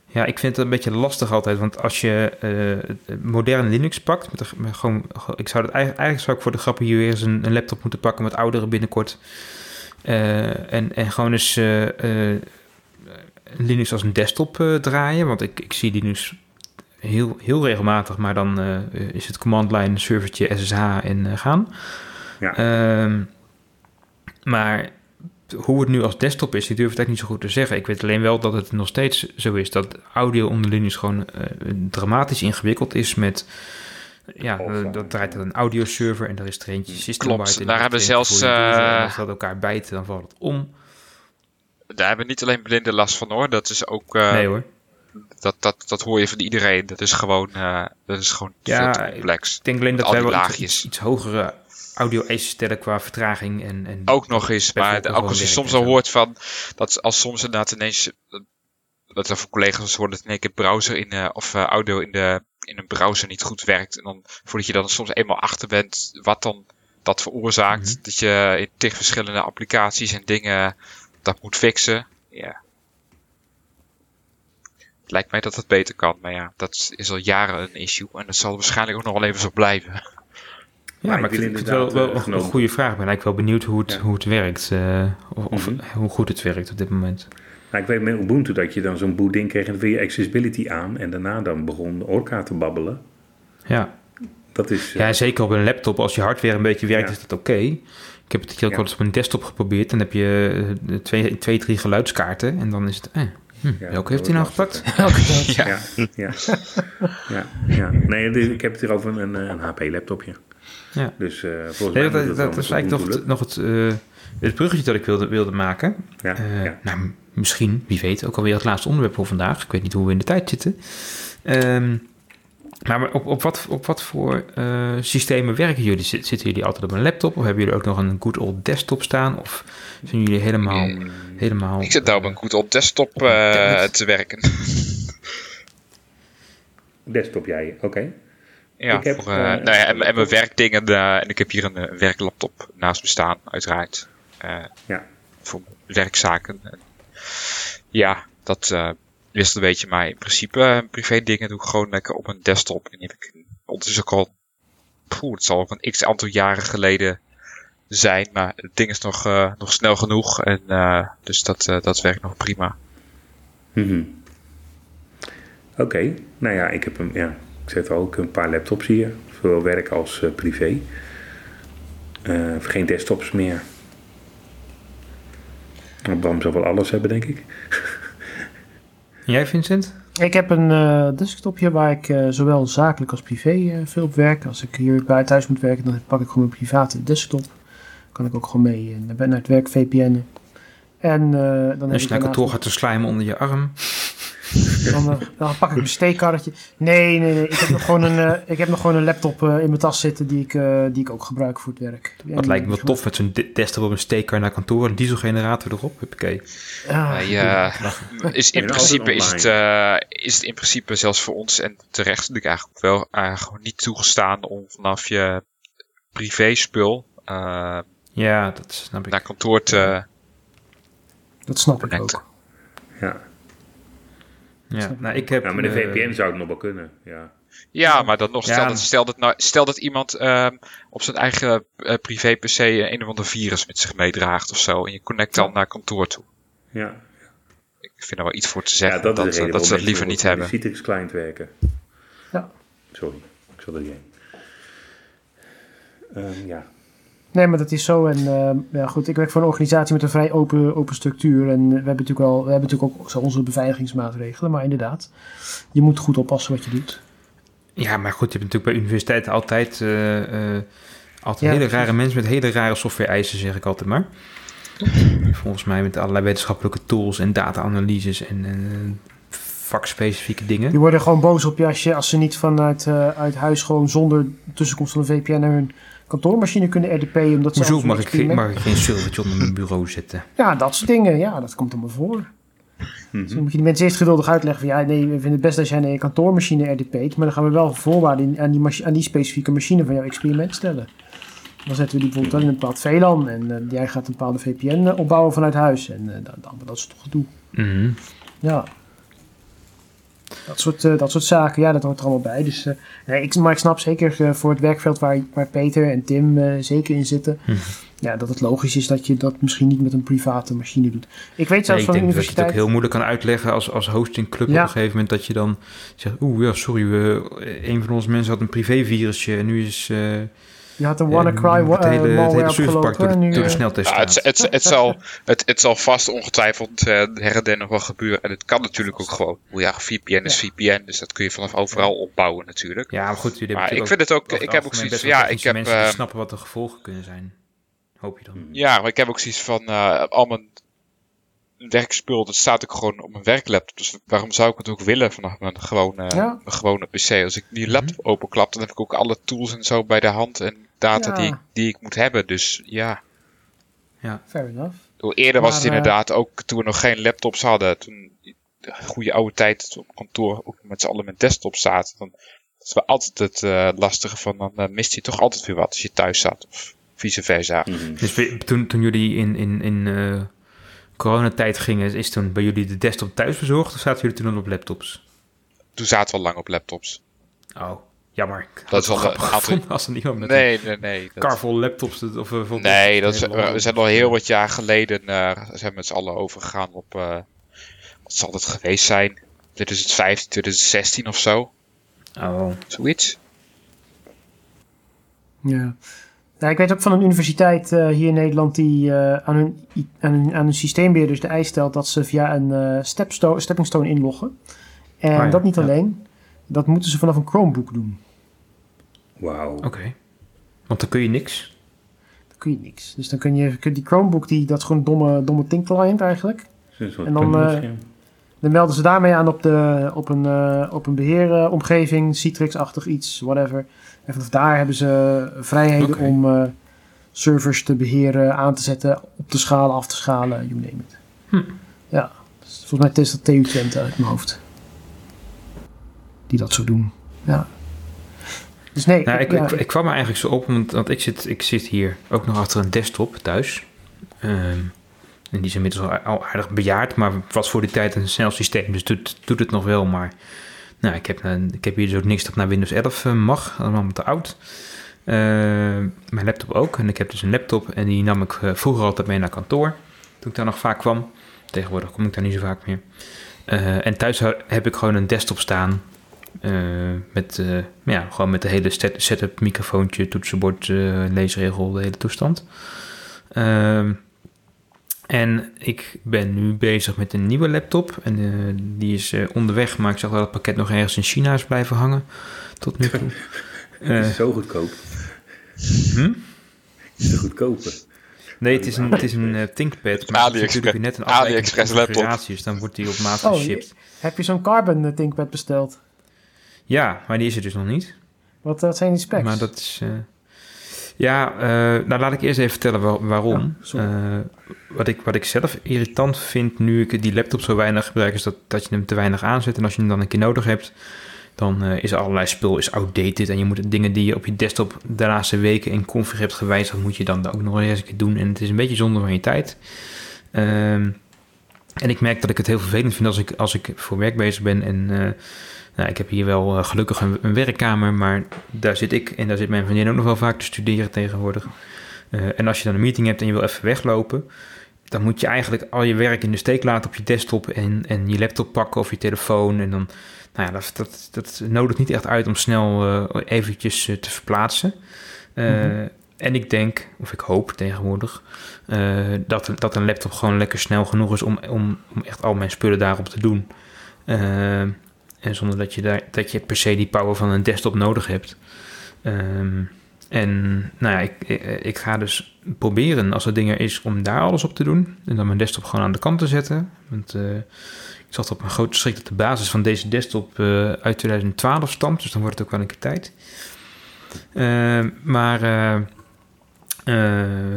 ja, ik vind het een beetje lastig altijd. Want als je eh, moderne Linux pakt... Met de- met gewoon, ik zou het eigenlijk, eigenlijk zou ik voor de grap hier weer eens een, een laptop moeten pakken... met oudere binnenkort. Eh, en, en gewoon eens eh, eh, Linux als een desktop eh, draaien. Want ik, ik zie Linux heel, heel regelmatig... maar dan eh, is het command line, servertje, SSH en eh, gaan. Ja. Ehm, maar hoe het nu als desktop is, ik durf het eigenlijk niet zo goed te zeggen. Ik weet alleen wel dat het nog steeds zo is dat audio onder Linux gewoon dramatisch ingewikkeld is met... Ja, dat draait aan een audioserver en daar is er eentje system Klopt, daar hebben zelfs, als dat elkaar bijten, dan valt het om. Daar hebben niet alleen blinden last van hoor. Dat is ook. eh, nee hoor. dat, dat, dat hoor je van iedereen. Dat is gewoon, eh, dat is gewoon Ja, veel te complex. Ik denk alleen dat wij wel iets, iets, hogere audio-eisen stellen qua vertraging en... en Ook nog eens, maar ook als je soms al hoort van, dat als soms inderdaad ineens, dat er voor collega's horen dat in één keer browser in, eh, of eh, audio in, de, in een browser niet goed werkt. En dan voordat je dan soms eenmaal achter bent wat dan dat veroorzaakt. Mhm. Dat je in tig verschillende applicaties en dingen dat moet fixen. Ja. Het lijkt mij dat dat beter kan, maar ja, dat is al jaren een issue. En dat zal waarschijnlijk ook nog wel even zo blijven. Ja, Maar maar, ik ik vind, ik het wel, eh, wel een goede vraag. Ik ben eigenlijk wel benieuwd hoe het, Ja. hoe het werkt. eh, of of Mhm. hoe goed het werkt op dit moment. Nou, ik weet met Ubuntu dat je dan zo'n boot ding kreeg en dan wil je accessibility aan en daarna dan begon Orca te babbelen. Ja. Dat is... eh, ja, en zeker op een laptop. Als je hardware een beetje werkt, Ja. is dat oké. Ik heb het hier ook Ja. wel eens op een desktop geprobeerd. Dan heb je eh, twee, twee, drie geluidskaarten. En dan is het... Eh, hm, Ja, welke heeft hij nou gepakt? Ja. Ja, ja, ja, ja. Nee, ik heb het hier over een, een HP-laptopje. Ja. Dus eh volgens Nee, mij dat, is eigenlijk nog, het, nog het, eh, het bruggetje dat ik wilde, wilde maken. Ja, ja. Nou, misschien, wie weet, ook alweer het laatste onderwerp voor vandaag. Ik weet niet hoe we in de tijd zitten. Ehm, maar op, op, wat, op wat voor eh, systemen werken jullie? Zit- Zitten jullie altijd op een laptop? Of hebben jullie ook nog een good old desktop staan? Of zijn jullie helemaal... Mm, helemaal Ik zit nou op een goed op desktop eh, te werken. Desktop jij, oké. Ja, Ik heb, voor, eh, nou ja, en, en mijn werkdingen. eh, en ik heb hier een eh, werklaptop naast me staan, uiteraard. Eh, Ja. Voor werkzaken. En ja, dat eh wist een beetje. Maar in principe, eh, privé dingen doe ik gewoon lekker op een desktop. En heb ik ook al... Poeh, het zal ook een x aantal jaren geleden zijn. Maar het ding is nog, eh, nog snel genoeg. En, eh, dus dat, dat werkt nog prima. Mhm. Oké, nou ja, ik heb een, ja, ik zet ook een paar laptops hier, zowel werk als privé. Geen desktops meer. Bram zal wel alles hebben, denk ik. Jij, Vincent? Ik heb een eh, desktopje waar ik eh, zowel zakelijk als privé eh, veel op werk. Als ik hier bij thuis moet werken, dan pak ik gewoon mijn private desktop. Kan ik ook gewoon mee naar, naar het werk VPN'en. En dan heb Als je naar kantoor gaat te slijmen onder je arm. Dan, eh, dan pak ik mijn steekkarretje. Nee, nee, nee. Ik heb nog gewoon een, eh, ik heb nog gewoon een laptop eh, in mijn tas zitten die ik, eh, die ik ook gebruik voor het werk. Dat En lijkt me wel tof met zo'n de- desktop op een steekar naar kantoor. Een dieselgenerator erop. Huppakee. Wij, eh, is in principe is het, eh, is het in principe zelfs voor ons en terecht natuurlijk eigenlijk wel gewoon niet toegestaan om vanaf je privé spul eh, Ja, dat snap ik. naar kantoor te dat snap ik connecten. ook. Ja, Ja, nou, ik heb, ja met de eh, VPN zou het nog wel kunnen. Ja, Ja, maar dan nog, Ja. stel, dat, stel, dat, nou, stel dat iemand ehm, op zijn eigen eh, privé PC een, een of ander virus met zich meedraagt of zo. En je connect dan naar kantoor toe. ja. Ik vind er wel iets voor te ja zeggen dat, dat, dat, ze dat liever niet hebben. Citrix client werken. Ja. Sorry, ik zal er niet heen. Ehm, ja, Nee, maar dat is zo. En eh, ja, goed, ik werk voor een organisatie met een vrij open, open structuur. En we hebben natuurlijk, al, we hebben natuurlijk ook zo onze beveiligingsmaatregelen. Maar inderdaad, je moet goed oppassen wat je doet. Ja, maar goed, je hebt natuurlijk bij universiteiten altijd, eh, eh, altijd Ja, hele rare mensen met hele rare software-eisen, zeg ik altijd maar. Volgens mij met allerlei wetenschappelijke tools en data-analyses en, en vakspecifieke dingen. Die worden gewoon boos op je als, je, als ze niet vanuit eh, uit huis gewoon zonder tussenkomst van een VPN naar hun kantoormachine kunnen RDP'en. Omdat ze Hoezo mag een ik, geen- mag ik geen servertje onder mijn bureau zetten? Ja, dat soort dingen. Ja, dat komt allemaal voor. Dus dan moet je die mensen eerst geduldig uitleggen van ja, nee, we vinden het best als jij naar je kantoormachine RDP't, maar dan gaan we wel voorwaarden aan die, machi- aan die specifieke machine van jouw experiment stellen. Dan zetten we die bijvoorbeeld dan in een bepaald VLAN en eh, jij gaat een bepaalde VPN eh, opbouwen vanuit huis en eh, dan, dan, dat is toch gedoe. Mhm. Ja. Dat soort, eh, dat soort zaken, ja, dat hoort er allemaal bij. Dus, eh, nee, ik, maar ik snap zeker eh, voor het werkveld waar, waar Peter en Tim zeker in zitten, Mhm. ja, dat het logisch is dat je dat misschien niet met een private machine doet. Ik weet Nee, zelfs ik van de denk dat je het universiteit. ook heel moeilijk kan uitleggen als, als hostingclub Ja. op een gegeven moment dat je dan zegt, oeh ja, sorry, we, een van onze mensen had een privévirusje en nu is Je had een eh, WannaCry het wa- eh, hele, het malware hele serverpark door, de, nu, door de eh, sneltest Ja, het, het, het, zal, het, het zal vast ongetwijfeld eh her en der nog wel gebeuren. En het kan natuurlijk ook gewoon. Hoe ja, VPN is VPN, dus dat kun je vanaf overal opbouwen natuurlijk. Ja, maar goed, jullie Maar ik vind het ook, ik heb ook zoiets ja, ik heb, mensen snappen wat de gevolgen kunnen zijn. Hoop je dan. ja, maar ik heb ook zoiets van, eh al mijn werkspul, dat staat ook gewoon op mijn werklaptop. Dus waarom zou ik het ook willen vanaf mijn gewone, Ja. mijn gewone PC? Als ik die laptop openklap, dan heb ik ook alle tools en zo bij de hand en data Ja. die, ik- die ik moet hebben. Dus ja, Fair enough. Eerder was het Maar, eh, inderdaad ook toen we nog geen laptops hadden. Toen de goede oude tijd op kantoor ook met z'n allen met desktops zaten. Dan dat was altijd het eh, lastige van dan eh, mist je toch altijd weer wat als je thuis zat. Of vice versa. Mhm. Dus we- toen, toen jullie in, in, in eh, coronatijd gingen, is toen bij jullie de desktop thuis bezorgd of zaten jullie toen al op laptops? Toen zaten we al lang op laptops. Oh, jammer. Ik had Dat is wel grappig aantal- als er niemand met een Nee, nee, nee. Dat, kar vol laptops of eh, vol nee, dat is, we zijn al heel wat jaar geleden eh, zijn we met z'n allen overgegaan op, eh, wat zal het geweest zijn? 2015, 2016 of zo. Oh, Zoiets. Ja. Nou, ik weet ook van een universiteit eh, hier in Nederland die eh, aan, hun, aan, hun, aan hun systeembeheerders de eis stelt dat ze via een eh stepsto- stepping stone inloggen. En Ah ja, dat niet ja. alleen, dat moeten ze vanaf een Chromebook doen. Wauw. oké. Want dan kun je niks. Dan kun je niks. Dus dan kun je, kun die Chromebook, die, dat is gewoon een domme, domme Think client eigenlijk. En dan. Dan melden ze daarmee aan op, de, op een, eh, op een beheeromgeving, Citrix-achtig iets, whatever. En vanaf daar hebben ze vrijheden om eh, servers te beheren, aan te zetten, op te schalen, af te schalen, you name it. Hm. Ja, dus volgens mij is dat TU Twente uit mijn hoofd. Die dat zo doen. Ja. Dus nee, Nou, ik, ja, ik, ik kwam er eigenlijk zo op, want, want ik, zit, ik zit hier ook nog achter een desktop thuis. Ehm, en die is inmiddels al, al aardig bejaard, maar was voor die tijd een snel systeem, dus doet, doet het nog wel. Maar nou, ik, heb, eh, ik heb hier dus ook niks dat naar Windows 11 eh, mag, allemaal te oud. Eh, mijn laptop ook. En ik heb dus een laptop en die nam ik vroeger altijd mee naar kantoor, toen ik daar nog vaak kwam. Tegenwoordig kom ik daar niet zo vaak meer. En thuis heb ik gewoon een desktop staan met, ja, gewoon met de hele set- setup, microfoontje, toetsenbord, leesregel, de hele toestand. Ehm, en ik ben nu bezig met een nieuwe laptop. En eh, die is eh, onderweg, maar ik zag dat het pakket nog ergens in China is blijven hangen. Tot nu toe. Het Eh, is zo goedkoop. hm? Het is te goedkoper. Nee, het is een, het is een eh, ThinkPad. Maar het is AliExpress- natuurlijk net een AliExpress laptop. Dus dan wordt die op maat Oh, geshipped. heb je zo'n Carbon ThinkPad besteld? Ja, maar die is er dus nog niet. Wat, wat zijn die specs? Maar dat is. Ja, eh, nou laat ik eerst even vertellen waar- waarom. Ja. Eh, wat, ik, wat ik zelf irritant vind nu ik die laptop zo weinig gebruik, is dat, dat je hem te weinig aanzet. En als je hem dan een keer nodig hebt, dan eh, is er allerlei spul is outdated. En je moet dingen die je op je desktop de laatste weken in config hebt gewijzigd, moet je dan ook nog eens een keer doen. En het is een beetje zonde van je tijd. Ehm, en ik merk dat ik het heel vervelend vind als ik, als ik voor werk bezig ben en nou, ik heb hier wel eh, gelukkig een, een werkkamer, maar daar zit ik en daar zit mijn vriendin ook nog wel vaak te studeren tegenwoordig. Eh, en als je dan een meeting hebt en je wil even weglopen, dan moet je eigenlijk al je werk in de steek laten op je desktop en, en je laptop pakken of je telefoon. En dan, nou ja, dat, dat, dat nodigt niet echt uit om snel eh, eventjes te verplaatsen. Mhm. En ik denk, of ik hoop tegenwoordig, dat, dat een laptop gewoon lekker snel genoeg is om, om, om echt al mijn spullen daarop te doen. En zonder dat je, daar, dat je per se die power van een desktop nodig hebt. Ehm, en nou ja, ik, ik, ga dus proberen, als er dingen is, om daar alles op te doen. En dan mijn desktop gewoon aan de kant te zetten. Want eh, ik zag op mijn grote schrik dat de basis van deze desktop eh, uit 2012 stamt. Dus dan wordt het ook wel een keer tijd. Ehm, maar eh,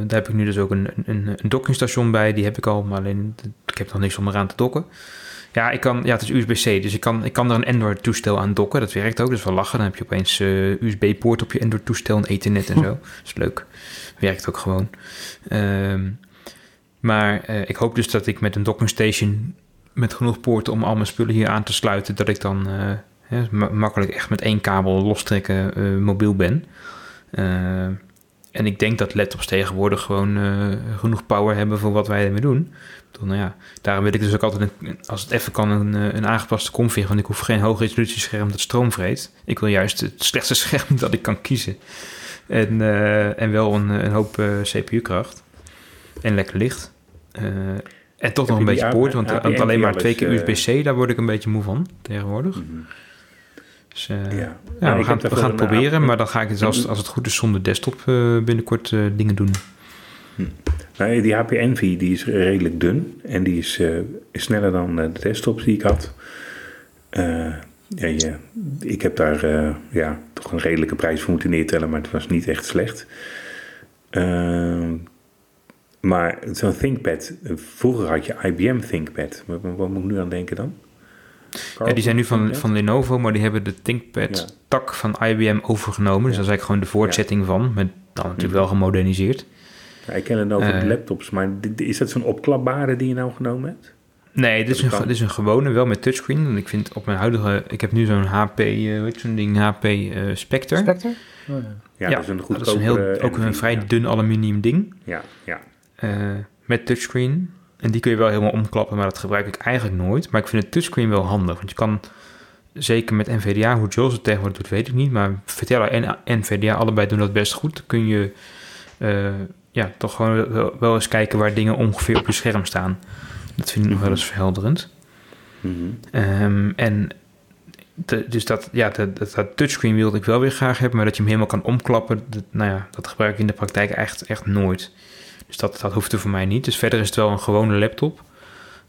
daar heb ik nu dus ook een, een, een dockingstation bij. Die heb ik al, maar alleen ik heb nog niks om eraan te dokken. Ja, ik kan, ja, het is USB-C, dus ik kan, ik kan er een Android-toestel aan dokken. Dat werkt ook, is wel lachen. Dan heb je opeens eh, USB-poort op je Android-toestel en Ethernet en zo. Dat is leuk. Werkt ook gewoon. Ehm, maar eh, ik hoop dus dat ik met een docking station met genoeg poorten om al mijn spullen hier aan te sluiten, dat ik dan eh, makkelijk echt met één kabel lostrekken mobiel ben. En ik denk dat laptops tegenwoordig gewoon eh, genoeg power hebben voor wat wij ermee doen. Bedoel, nou ja, daarom wil ik dus ook altijd, een, als het even kan, een, eh, een aangepaste config. Want ik hoef geen hoge resolutie scherm dat stroom vreet. Ik wil juist het slechtste scherm dat ik kan kiezen. En, eh, en wel een, een hoop CPU-kracht. En lekker licht. En toch nog een beetje poort, want, alleen maar twee keer USB-C, daar word ik een beetje moe van tegenwoordig. Dus eh, Ja. ja, we gaan, we gaan het proberen, maar dan ga ik het als, als het goed is zonder desktop eh, binnenkort eh, dingen doen. Nou, die HP Envy die is redelijk dun en die is, is sneller dan de desktops die ik had. Ja, ja, ik heb daar ja, toch een redelijke prijs voor moeten neertellen, maar het was niet echt slecht. Ehm, maar zo'n ThinkPad, vroeger had je IBM ThinkPad. Wat, wat moet ik nu aan denken dan? Ja, die zijn nu van, ThinkPad? van Lenovo, maar die hebben de ThinkPad-tak van IBM overgenomen. Dus dat is eigenlijk gewoon de voortzetting van, met dan natuurlijk wel gemoderniseerd. Ja, ik ken het over de laptops, maar dit- is dat zo'n opklapbare die je nou genomen hebt? Nee, dit is, een, dit is een gewone, wel met touchscreen. Want ik vind op mijn huidige... Ik heb nu zo'n HP, eh weet je zo'n ding, HP eh, Spectre. Spectre? Oh, ja. Ja, dat is een dat is een heel, ook een vrij ja. dun aluminium ding. Ja, ja. eh, met touchscreen. En die kun je wel helemaal omklappen, maar dat gebruik ik eigenlijk nooit. Maar ik vind het touchscreen wel handig. Want je kan, zeker met NVDA, hoe Jules het tegenwoordig doet, weet ik niet. Maar Vertella en NVDA, allebei doen dat best goed. Dan kun je eh, ja, toch gewoon wel, eens kijken waar dingen ongeveer op je scherm staan. Dat vind ik nog wel eens verhelderend. Mhm. Ehm, en de- dus dat, ja, dat, dat touchscreen wilde ik wel weer graag hebben, maar dat je hem helemaal kan omklappen, dat, nou ja, dat gebruik ik in de praktijk echt, echt nooit. Dus dat, dat hoeft er voor mij niet. Dus verder is het wel een gewone laptop.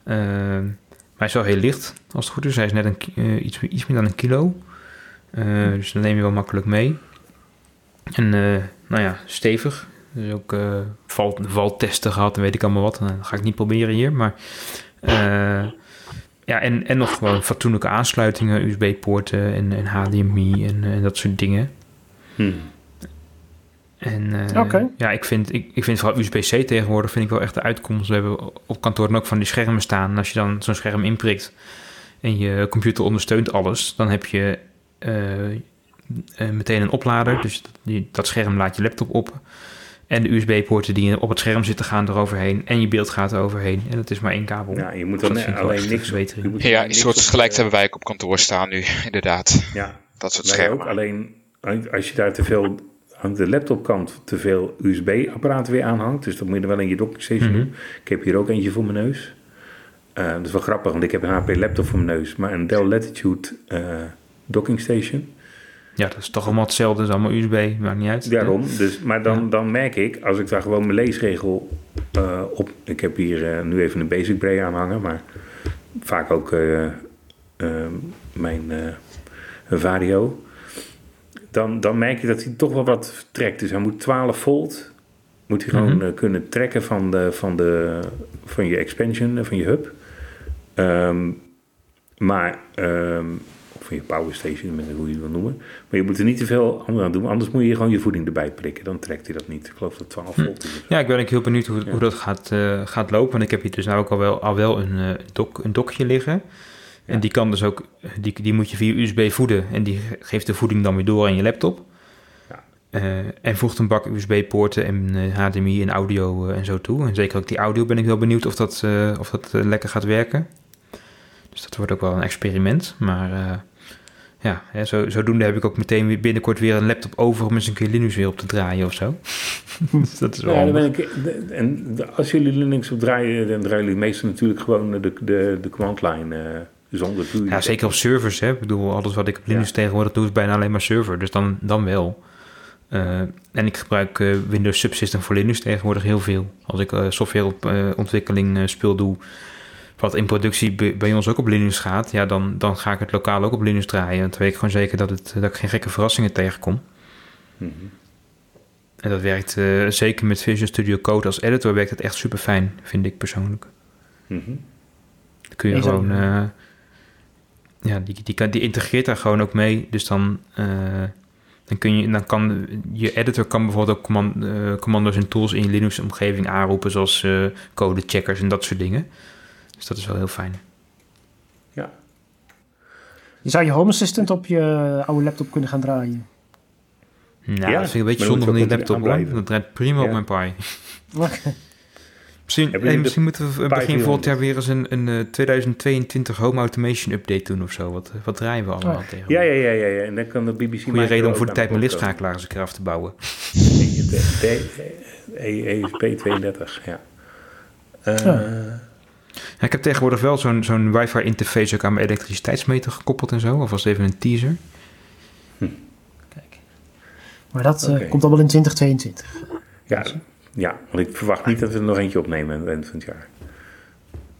Ehm, maar hij is wel heel licht, als het goed is. Hij is net een, eh, iets, iets meer dan een kilo. Eh, dus dan neem je wel makkelijk mee. En eh, nou ja, stevig. Dus ook eh val, valtesten gehad en weet ik allemaal wat. Dat ga ik niet proberen hier, maar... ja, en, en nog gewoon fatsoenlijke aansluitingen, USB-poorten en, en HDMI en, en dat soort dingen. Hm. En eh, ja, ik vind, ik, ik vind vooral USB-C tegenwoordig vind ik wel echt de uitkomst. We hebben op kantoor ook van die schermen staan. En als je dan zo'n scherm inprikt en je computer ondersteunt alles, dan heb je eh, eh, meteen een oplader. Dus dat, die, dat scherm laat je laptop op. En de USB-poorten die op het scherm zitten gaan eroverheen. En je beeld gaat er overheen. En dat is maar één kabel. Ja, je moet Dat dan alleen niks moet Ja, een soort gelijk hebben wij ook op kantoor staan nu, inderdaad. Ja, Dat soort wij schermen. ook. Alleen als je daar te veel aan de laptopkant te veel USB-apparaten weer aanhangt, dus dat moet je er wel in je dockingstation Mhm. doen. Ik heb hier ook eentje voor mijn neus. Eh, dat is wel grappig, want ik heb een HP laptop voor mijn neus, maar een Dell Latitude eh docking station. Ja, dat is toch allemaal hetzelfde. Dat is allemaal USB, maakt niet uit. Daarom, dus, maar dan, Ja. dan merk ik, als ik daar gewoon mijn leesregel eh, op... Ik heb hier nu even een basic bray aan hangen, maar vaak ook mijn Vario. Dan, dan merk je dat hij toch wel wat trekt. Dus hij moet 12 volt, moet hij gewoon Mhm. eh, kunnen trekken van, de, van, de, van je expansion, eh, van je hub. Ehm, maar... ehm, of van je power station, met hoe je het wil noemen. Maar je moet er niet te veel aan doen. Anders moet je gewoon je voeding erbij prikken. Dan trekt hij dat niet. Ik geloof dat 12 volt is. Ja, ik ben ook heel benieuwd hoe, Ja. hoe dat gaat, eh, gaat lopen. Want ik heb hier dus nou ook al wel, al wel een, dok, een dokje liggen. En Ja. die kan dus ook, die, die moet je via USB voeden. En die ge- geeft de voeding dan weer door aan je laptop. Ja. Eh, en voegt een bak USB-poorten en eh, HDMI en audio eh, en zo toe. En zeker ook die audio ben ik wel benieuwd of dat, eh, of dat eh, lekker gaat werken. Dus dat wordt ook wel een experiment. Maar eh, ja, hè, zo, zodoende heb ik ook meteen weer binnenkort weer een laptop over om eens een keer Linux weer op te draaien of zo. dus dat is wel Ja, dan ben ik, en als jullie Linux op draaien, dan draaien jullie meestal natuurlijk gewoon de, de, de command line eh, zonder vuur. Ja, zeker op servers. Hè. Ik bedoel, alles wat ik op Linux Ja. tegenwoordig doe is bijna alleen maar server. Dus dan, dan wel. Eh, en ik gebruik eh, Windows Subsystem voor Linux tegenwoordig heel veel. Als ik eh, softwareontwikkeling eh, spul doe, wat in productie bij ons ook op Linux gaat, ja, dan, dan ga ik het lokaal ook op Linux draaien. Want dan weet ik gewoon zeker dat, het, dat ik geen gekke verrassingen tegenkom. Mhm. En dat werkt eh, zeker met Visual Studio Code als editor werkt het echt super fijn, vind ik persoonlijk. Mhm. Dan kun je Is gewoon... ja, die, die, kan- die integreert daar gewoon ook mee. Dus dan, eh, dan, kun je, dan kan je editor kan bijvoorbeeld ook command, eh, commando's en tools in je Linux-omgeving aanroepen, zoals eh codecheckers en dat soort dingen. Dus dat is wel heel fijn. Ja. Je zou je Home Assistant op je oude laptop kunnen gaan draaien. Nou, Ja, dat vind ik een beetje zonde van die laptop. Dat draait prima op mijn Pi. Misschien, hey, moeten we begin volgend 400? jaar weer eens een, een eh, 2022 Home Automation update doen of zo. Wat, wat draaien we allemaal Oh. tegen? Ja, ja, ja, ja, ja. En dan kan de BBC... Goede reden om voor de tijd mijn lichtschakelaar eens een keer af te bouwen. ESP32, ja. Eh, Ja, ik heb tegenwoordig wel zo'n zo'n wifi interface ook aan mijn elektriciteitsmeter gekoppeld en zo. Of was het even een teaser? Kijk. Maar dat eh, komt allemaal in 2022. ja, ja, want ik verwacht niet dat we er nog eentje opnemen aan het eind van het jaar.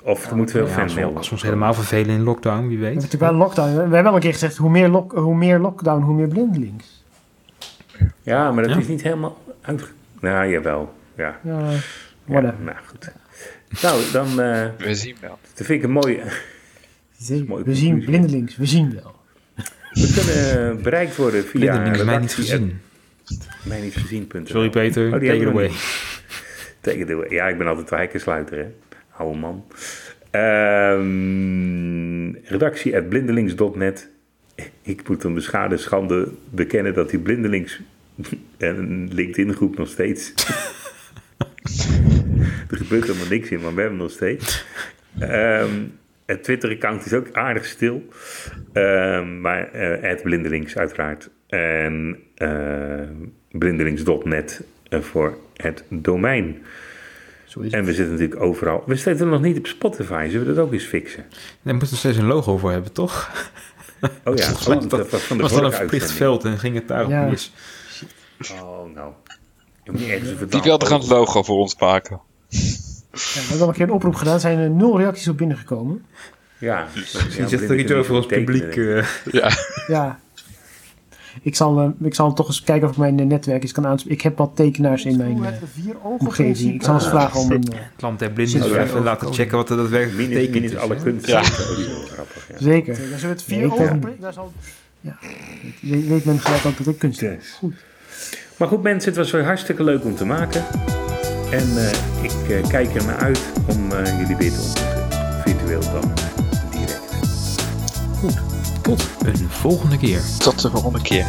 Of er moeten veel Ja, fan als, we, als we ons helemaal vervelen in lockdown, wie We weet. natuurlijk wel lockdown. We hebben al een keer gezegd, hoe meer, lock, hoe meer lockdown, hoe meer blindelings. Ja, maar dat Ja. is niet helemaal uit... Nou, jawel. Ja. Ja, ja whatever. nou, goed. Nou, dan uh, We zien wel. dat vind ik een mooie... Mooie We zien blindelings, we zien wel. We kunnen uh, bereikt worden via... Blindelings, mij niet gezien. Mij niet gezien. Sorry Peter, Oh, take it away. Take it away. Ja, ik ben altijd wijkensluiter, hè. Oude man. Ehm redactie at blindelings.net. Ik moet een beschaamde schande bekennen dat die blindelings en LinkedIn groep nog steeds... er gebeurt helemaal niks in, maar we hebben nog steeds. Ehm, het Twitter-account is ook aardig stil. Ehm, maar eh at blindelings uiteraard. En eh, blindelings.net eh, voor het domein. Zo is En we zitten natuurlijk overal. We zitten nog niet op Spotify. Zullen we dat ook eens fixen? Daar moeten we steeds een logo voor hebben, toch? Oh ja, oh, dat was van de was dat een verplicht veld en ging het daarop Ja. mis. Oh, nou. Die wilde gaan het logo voor ons maken. Ja, we hebben al een keer een oproep gedaan, er zijn er nul reacties op binnengekomen. Ja. Misschien zegt er iets over ons publiek. eh, Ja. Ja. Ik zal, eh, ik zal toch eens kijken of ik mijn netwerk eens kan aanspreken. Ik heb wat tekenaars in mijn eh, omgeving. Ik zal eens vragen om een... Zit dus er even laten checken wat er daadwerkelijk betekent. minus is, alle kunst. Ja. Is zeker. Als we het vier ogen daar zal Ja, weet, weet men gelijk ook dat ik kunst heb. Yes. Goed. Maar goed mensen, het was weer hartstikke leuk om te maken. En eh, ik kijk er naar uit om eh, jullie weer te ontmoeten. Virtueel dan direct. Tot een volgende keer. Tot de volgende keer.